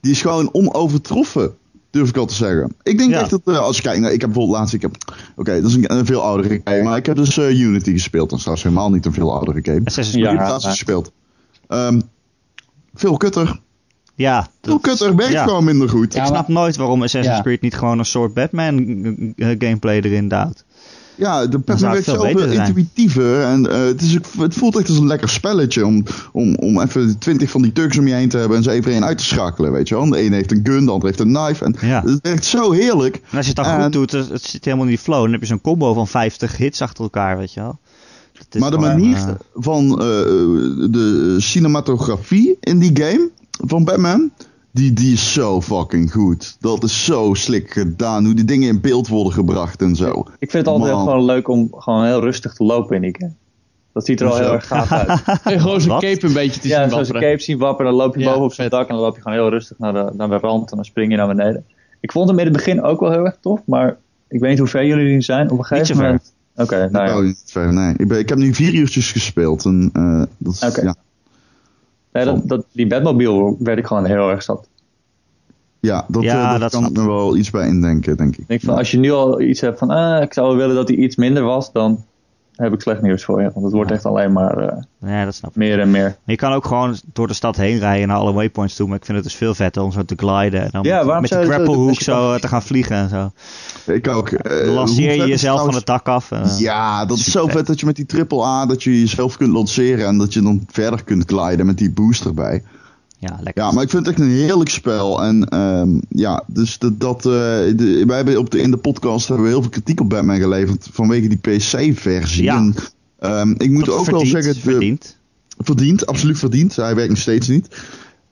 Die is gewoon onovertroffen. Durf ik al te zeggen. Ik denk Ja. echt dat, eh, als je kijkt, nou, ik heb bijvoorbeeld laatst, ik heb, oké, dat is een, een veel oudere game, maar ik heb dus eh, Unity gespeeld. Dat is trouwens helemaal niet een veel oudere game. Assassin's Ik Creed. heb Ja, laatst gespeeld. Ehm, veel kutter. Ja, Veel dat- kutter werkt ja. gewoon minder goed. Ja, Ik snap nooit waarom Assassin's Ja. Creed niet gewoon een soort Batman gameplay erin duwt. Ja, de werkt zoveel beter zijn. intuïtiever. En eh, het, is, het voelt echt als een lekker spelletje om, om, om even twintig van die tugs om je heen te hebben en ze even één uit te schakelen, weet je wel. De ene heeft een gun, de andere heeft een knife. En Ja. het werkt zo heerlijk. En als je het dan En- goed doet, het, het zit helemaal in die flow. Dan heb je zo'n combo van 50 hits achter elkaar, weet je wel. Is Maar de manier eh, van eh, de cinematografie in die game van Batman, die, die is zo fucking goed. Dat is zo slik gedaan. Hoe die dingen in beeld worden gebracht en zo. Ik vind het altijd Man. gewoon leuk om gewoon heel rustig te lopen in die game. Dat ziet er al heel erg gaaf uit. [laughs] En gewoon zijn Wat? cape een beetje te ja, zien zoals een wapperen. cape zien wapperen, dan loop je Ja, boven op zijn vet. dak en dan loop je gewoon heel rustig naar de, naar de rand en dan spring je naar beneden. Ik vond hem in het begin ook wel heel erg tof, maar ik weet niet hoe ver jullie nu zijn. Op een gegeven zo ver. moment. Oké, nou ja. Oh, niet ver, nee. Ik, ben, ik heb nu vier uurtjes gespeeld. En, eh, dat is, Oké. ja, Nee, dat, dat, die Batmobile werd ik gewoon heel erg zat. ja, dat, Ja, eh, dat kan ik me wel iets bij indenken, denk ik. Ik denk van, als je nu al iets hebt van, ah, ik zou wel willen dat hij iets minder was, dan heb ik slecht nieuws voor je. Want het wordt echt alleen maar eh, ja, dat snap ik. meer en meer. Je kan ook gewoon door de stad heen rijden naar alle waypoints toe. Maar ik vind het dus veel vetter om zo te gliden. En dan Ja, met, waarom met die zo- grapple hook zo eh, te gaan vliegen en zo. Ik ook. eh, Dan lanceer je jezelf van het dak af. en, Ja, dat is zo vet. vet dat je met die triple A dat je jezelf kunt lanceren en dat je dan verder kunt gliden met die boost erbij. Ja, lekker. Ja, maar ik vind het echt een heerlijk spel. En ehm, ja, dus dat, dat eh, de, wij hebben op de, in de podcast hebben we heel veel kritiek op Batman geleverd vanwege die PC-versie. Ja. En, ehm, ik moet Dat ook wel verdient, zeggen, verdient. Verdiend, absoluut verdiend. Hij werkt nog steeds niet.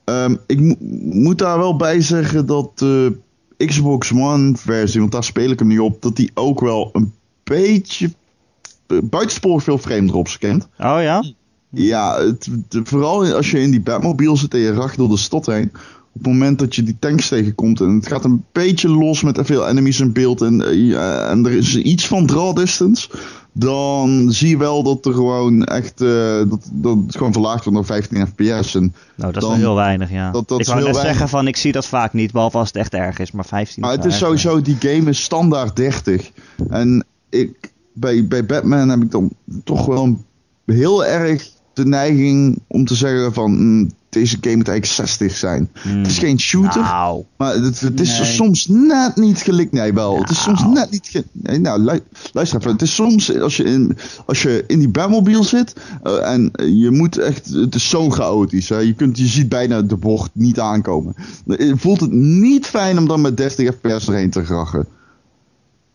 Ehm, ik mo- moet daar wel bij zeggen dat de Xbox One versie, want daar speel ik hem niet op, dat die ook wel een beetje eh, buitensporig veel frame drops kent. Oh ja? Ja, het, vooral als je in die Batmobile zit en je racht door de stad heen. Op het moment dat je die tanks tegenkomt en het gaat een beetje los met veel enemies in beeld en, eh, en er is iets van draw distance, dan zie je wel dat er gewoon echt, eh, dat, dat het gewoon verlaagd wordt naar 15 fps. En, Nou, dat is Dan- wel heel weinig, ja. dat- dat ik wou net weinig. zeggen van, ik zie dat vaak niet, behalve als het echt erg is. Maar 15 maar het is erg, sowieso, die game is standaard 30. En ik, bij, bij Batman heb ik dan toch wel een, heel erg de neiging om te zeggen van, mm, deze game moet eigenlijk 60 zijn. Hmm. Het is geen shooter. Nou, Maar het, het is Nee. soms net niet gelikt. Nee, wel. Het is soms Nou. net niet ge- nee, Nou, lu- luister even. Het is soms, als je in, als je in die Batmobile zit. eh, en je moet echt. Het is zo chaotisch. Hè. Je, kunt, je ziet bijna de bocht niet aankomen. Eh, Voelt het niet fijn om dan met 30 fps erheen te grachen?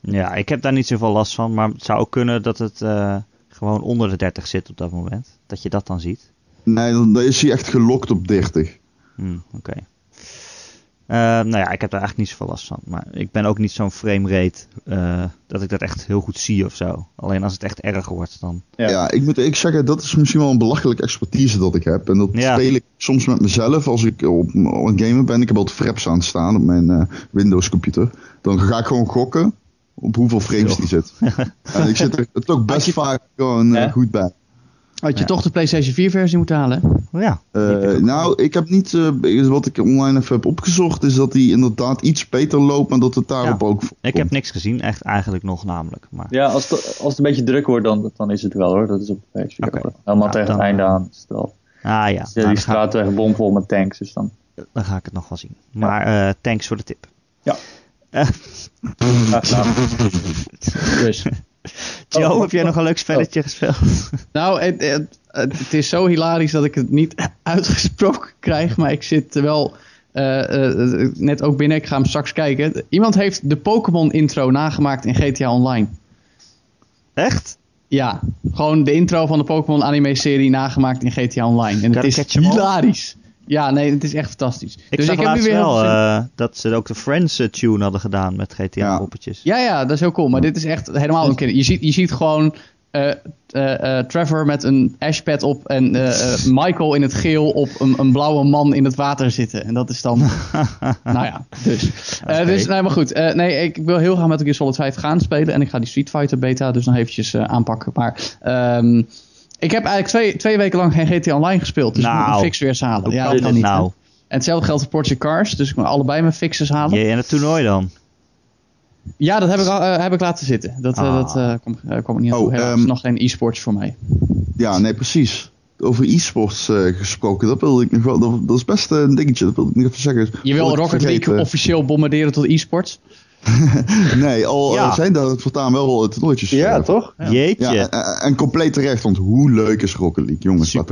ja, ik heb daar niet zoveel last van. Maar het zou ook kunnen dat het eh, gewoon onder de 30 zit op dat moment. Dat je dat dan ziet. Nee, dan, is hij echt gelokt op 30. Hmm, Oké. Eh, nou ja, ik heb daar eigenlijk niet zoveel last van. Maar ik ben ook niet zo'n framerate eh dat ik dat echt heel goed zie of zo. Alleen als het echt erg wordt, dan... Ja. Ja. ik moet ik zeggen, dat is misschien wel een belachelijke expertise dat ik heb. En dat Ja. speel ik soms met mezelf als ik op, op een gamer ben. Ik heb altijd fraps aan staan op mijn eh, Windows computer. Dan ga ik gewoon gokken op hoeveel frames die zit. [laughs] en ik zit er het ook best vaak gewoon eh, Ja? goed bij. Had je Ja. toch de PlayStation 4 versie moeten halen? Oh ja. Eh, nou, ik heb niet, eh, wat ik online even heb opgezocht, is dat die inderdaad iets beter loopt, maar dat het daarop Ja. ook Ik heb niks gezien, echt eigenlijk nog namelijk. Maar Ja, als het, als het een beetje druk wordt, dan, dan is het wel hoor. Dat is op de PSV. Oké. Helemaal Ja, tegen dan- het einde aan. Is het wel. ah ja, nou, die straatweg bomvol met tanks. Dus dan. dan ga ik het nog wel zien. Maar eh, thanks voor de tip. Ja. Dus. [laughs] Joe, Oh, heb jij nog een leuk spelletje gespeeld? Nou, het, het, is zo hilarisch dat ik het niet uitgesproken krijg. Maar ik zit wel eh, eh, net ook binnen. Ik ga hem straks kijken. Iemand heeft de Pokémon intro nagemaakt in GTA Online. Echt? Ja, gewoon de intro van de Pokémon anime serie nagemaakt in GTA Online. En het is hilarisch. Ja, nee, het is echt fantastisch. Ik dus zag ik heb nu weer wel eh, dat ze ook de Friends eh, tune hadden gedaan met. GTA-poppetjes. Ja, ja, dat is heel cool. Maar dit is echt helemaal een keer. Je ziet, je ziet gewoon eh, Trevor met een ashpad op en [laughs] Michael in het geel op een, een blauwe man in het water zitten. En dat is dan. [laughs] nou ja, dus. Dus nee, maar goed. Nee, ik wil heel graag met Gear Solid 5 gaan spelen. En ik ga die Street Fighter beta dus nog eventjes aanpakken. Maar. ehm, ik heb eigenlijk twee, twee weken lang geen GTA Online gespeeld. Dus ik moet Nou, mijn fix weer eens halen. Ja, dat dat kan niet. nou? En hetzelfde geldt voor Porsche Cars. Dus ik moet allebei mijn fixes halen. Je en het toernooi dan? Ja, dat heb ik, al, eh, heb ik laten zitten. Dat, eh, Ah. dat eh, komt eh, komt niet aan toe. Oh, Helaas ehm, nog geen e-sports voor mij. Ja, nee, precies. Over e-sports eh, gesproken, dat wilde ik nog wel. Dat, dat is best een dingetje, dat wilde ik nog even zeggen. Je wil Wil Rocket. League officieel bombarderen tot e-sports? [laughs] Nee, al Ja. zijn daar voortaan wel wel toernooitjes. Ja, eh, toch? Jeetje. Ja, en, en compleet terecht, want hoe leuk is Rocket League, jongens? Maar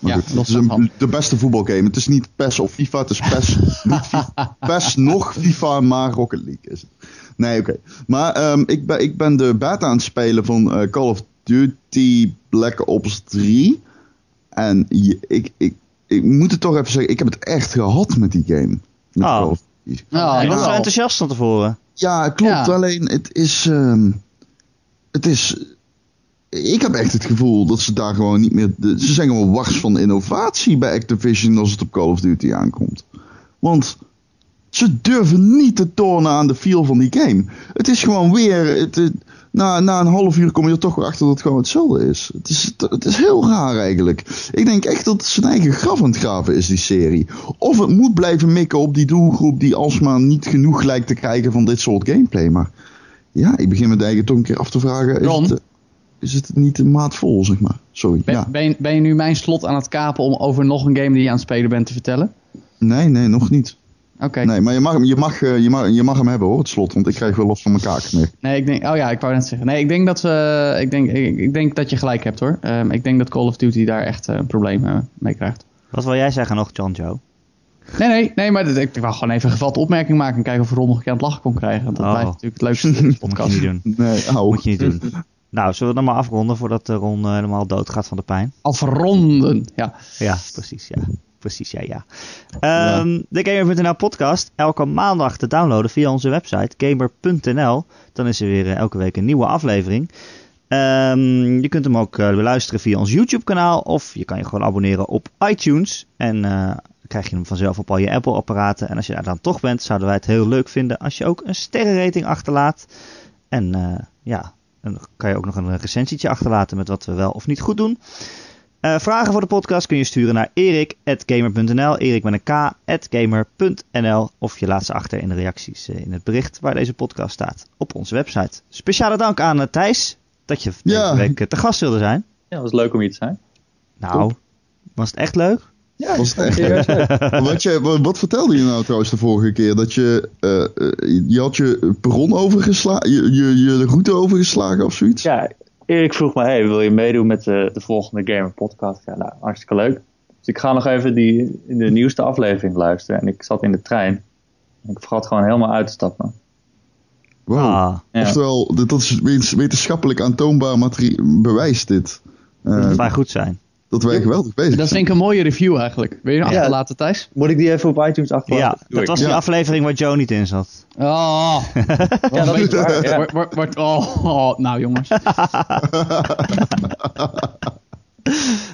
Ja, goed, los het is een- de beste voetbalgame. Het is niet PES of FIFA, het is PES, [laughs] niet FIFA, PES nog FIFA, maar Rocket League is het. Nee, oké. Maar ehm, ik, ben, ik ben de beta aan het spelen van eh, Call of Duty Black Ops 3. En je- ik, ik, ik moet het toch even zeggen, ik heb het echt gehad met die game. Met Oh. Call of Oh, je was zo enthousiast van tevoren. Ja, klopt. Ja. Alleen het is. ehm, het is. Ik heb echt het gevoel dat ze daar gewoon niet meer. de- ze zijn gewoon wars van innovatie bij Activision als het op Call of Duty aankomt. Want ze durven niet te tonen aan de feel van die game. Het is gewoon weer. Het, het- na, na een half uur kom je er toch weer achter dat het gewoon hetzelfde is. Het is, het is heel raar eigenlijk. Ik denk echt dat het zijn eigen graf aan het graven is, die serie. Of het moet blijven mikken op die doelgroep die alsmaar niet genoeg lijkt te krijgen van dit soort gameplay. Maar ja, ik begin me eigenlijk toch een keer af te vragen. Is, Ron? het, eh, is het niet een maat vol, zeg maar? Sorry. Ben, ja. ben, je- ben je nu mijn slot aan het kapen om over nog een game die je aan het spelen bent te vertellen? Nee, nee, nog niet. Oké. Nee, maar je mag, hem- je, mag, eh, je, mag, je mag hem hebben hoor, het slot. Want ik krijg wel los van mijn kaak meer. Nee, ik denk, oh ja, ik wou net zeggen. Nee, ik denk dat, we, ik denk, ik, ik denk dat je gelijk hebt hoor. Ehm, ik denk dat Call of Duty daar echt eh, een probleem eh, mee krijgt. Wat wil jij zeggen nog, John Joe? Nee, nee, nee, maar dat, ik wou gewoon even een gevatte opmerking maken en kijken of Ron nog een keer aan het lachen kon krijgen. Want dat Oh. blijft natuurlijk het leukste in deze [laughs] Moet je podcast. niet doen. Nee, au. Moet je niet doen. Nou, zullen we dan maar afronden voordat eh, Ron eh, helemaal doodgaat van de pijn? Afronden, ja. Ja, precies, ja. Precies, ja, ja. Ehm, De Gamer.nl podcast, elke maandag te downloaden via onze website gamer.nl. Dan is er weer eh, elke week een nieuwe aflevering. Ehm, je kunt hem ook eh, beluisteren via ons YouTube kanaal of je kan je gewoon abonneren op iTunes. En dan krijg je hem vanzelf op al je Apple apparaten. En als je daar dan toch bent, zouden wij het heel leuk vinden als je ook een sterrenrating achterlaat. En ja, dan kan je ook nog een recensietje achterlaten met wat we wel of niet goed doen. Eh, vragen voor de podcast kun je sturen naar erik.gamer.nl, erik met een k, gamer.nl of je laat ze achter in de reacties eh, in het bericht waar deze podcast staat op onze website. Speciale dank aan eh, Thijs dat je Ja. deze week te gast wilde zijn. Ja, dat was leuk om hier te zijn. Nou, was het echt leuk? Ja, Was het echt leuk. [laughs] wat, je, wat, wat vertelde je nou trouwens de vorige keer? Dat je, je had je perron overgeslagen, je, je, je de route overgeslagen of zoiets? Ja, Erik vroeg me, hey, wil je meedoen met de, de volgende Gamer podcast? Ja, nou, hartstikke leuk. Dus ik ga nog even die, de nieuwste aflevering luisteren. En ik zat in de trein. En ik vergat gewoon helemaal uit te stappen. Wow. Ah, Ja. Oftewel, dat is wetens- wetenschappelijk aantoonbaar bewijs dit. Eh, dat moet vrij goed zijn. Dat wij geweldig bezig Dat is denk ik een mooie review eigenlijk. Wil je hem Ja. achterlaten, Thijs? Moet ik die even op iTunes achterlaten? Ja, dat was die Ja. aflevering waar Joe niet in zat. Oh, [laughs] Ja, dat is waar. Ja. wordt, wordt, wordt- oh, oh, nou jongens. [laughs]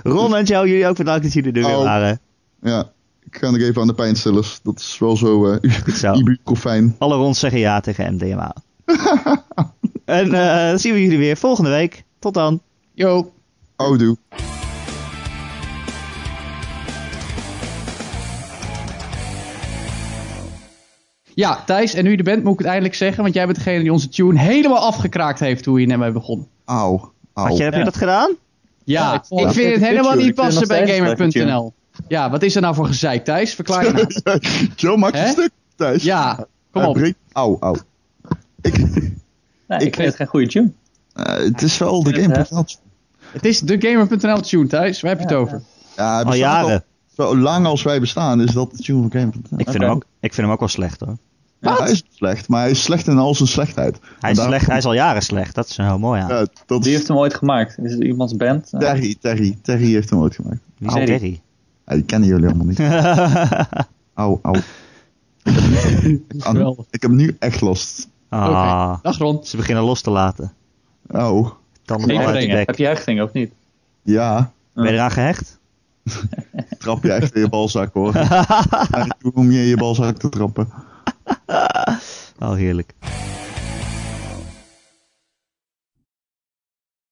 Ron en Joe, jullie ook bedankt dat jullie er weer Oh. waren. Ja, ik ga nog even aan de pijnstillers. Dat is wel zo eh [laughs] zo. ibuprofijn. Alle Rons zeggen ja tegen MDMA. en eh, dan zien we jullie weer volgende week. Tot dan. Yo. Oudoe. Ja, Thijs, en nu je er bent, moet ik het eindelijk zeggen. Want jij bent degene die onze tune helemaal afgekraakt heeft toen we hier net mee begonnen. Auw. Auw. Had je, heb je dat gedaan? Ja, Ja, ik, vind het een helemaal niet passen bij een Gamer.nl. Ja, wat is er nou voor gezeik, Thijs? Verklaar je nou. [laughs] Joe, maak je Hè? stuk, Thijs. Ja, kom op. breekt- Auw, auw. Ik, Nee, ik vind het geen goede tune. eh, het is wel de vind het is de Gamer.nl tune, Thijs. Waar heb je het over? Ja, Al jaren. Zo lang als wij bestaan is dat de tune van game. Ik vind, hem ook, ik vind hem ook wel slecht hoor. Ja, hij is slecht, maar hij is slecht in al zijn slechtheid. Hij is, slecht, hij is al jaren slecht. Dat is heel mooi aan. Ja, dat Wie heeft hem ooit gemaakt? Is het iemands band? Terry, Terry. Terry heeft hem ooit gemaakt. Wie is Terry. Ja, die kennen jullie allemaal niet. [laughs] Aan- [laughs] Geweldig. Ik heb nu echt last. ah, Dag Ron. ze beginnen los te laten. Tanden je Hechtingen. Heb je hechtingen of niet? Ja, Ben je eraan gehecht? [laughs] trap je echt in je balzak hoor. [laughs] Toe om je in je balzak te trappen. Oh, heerlijk.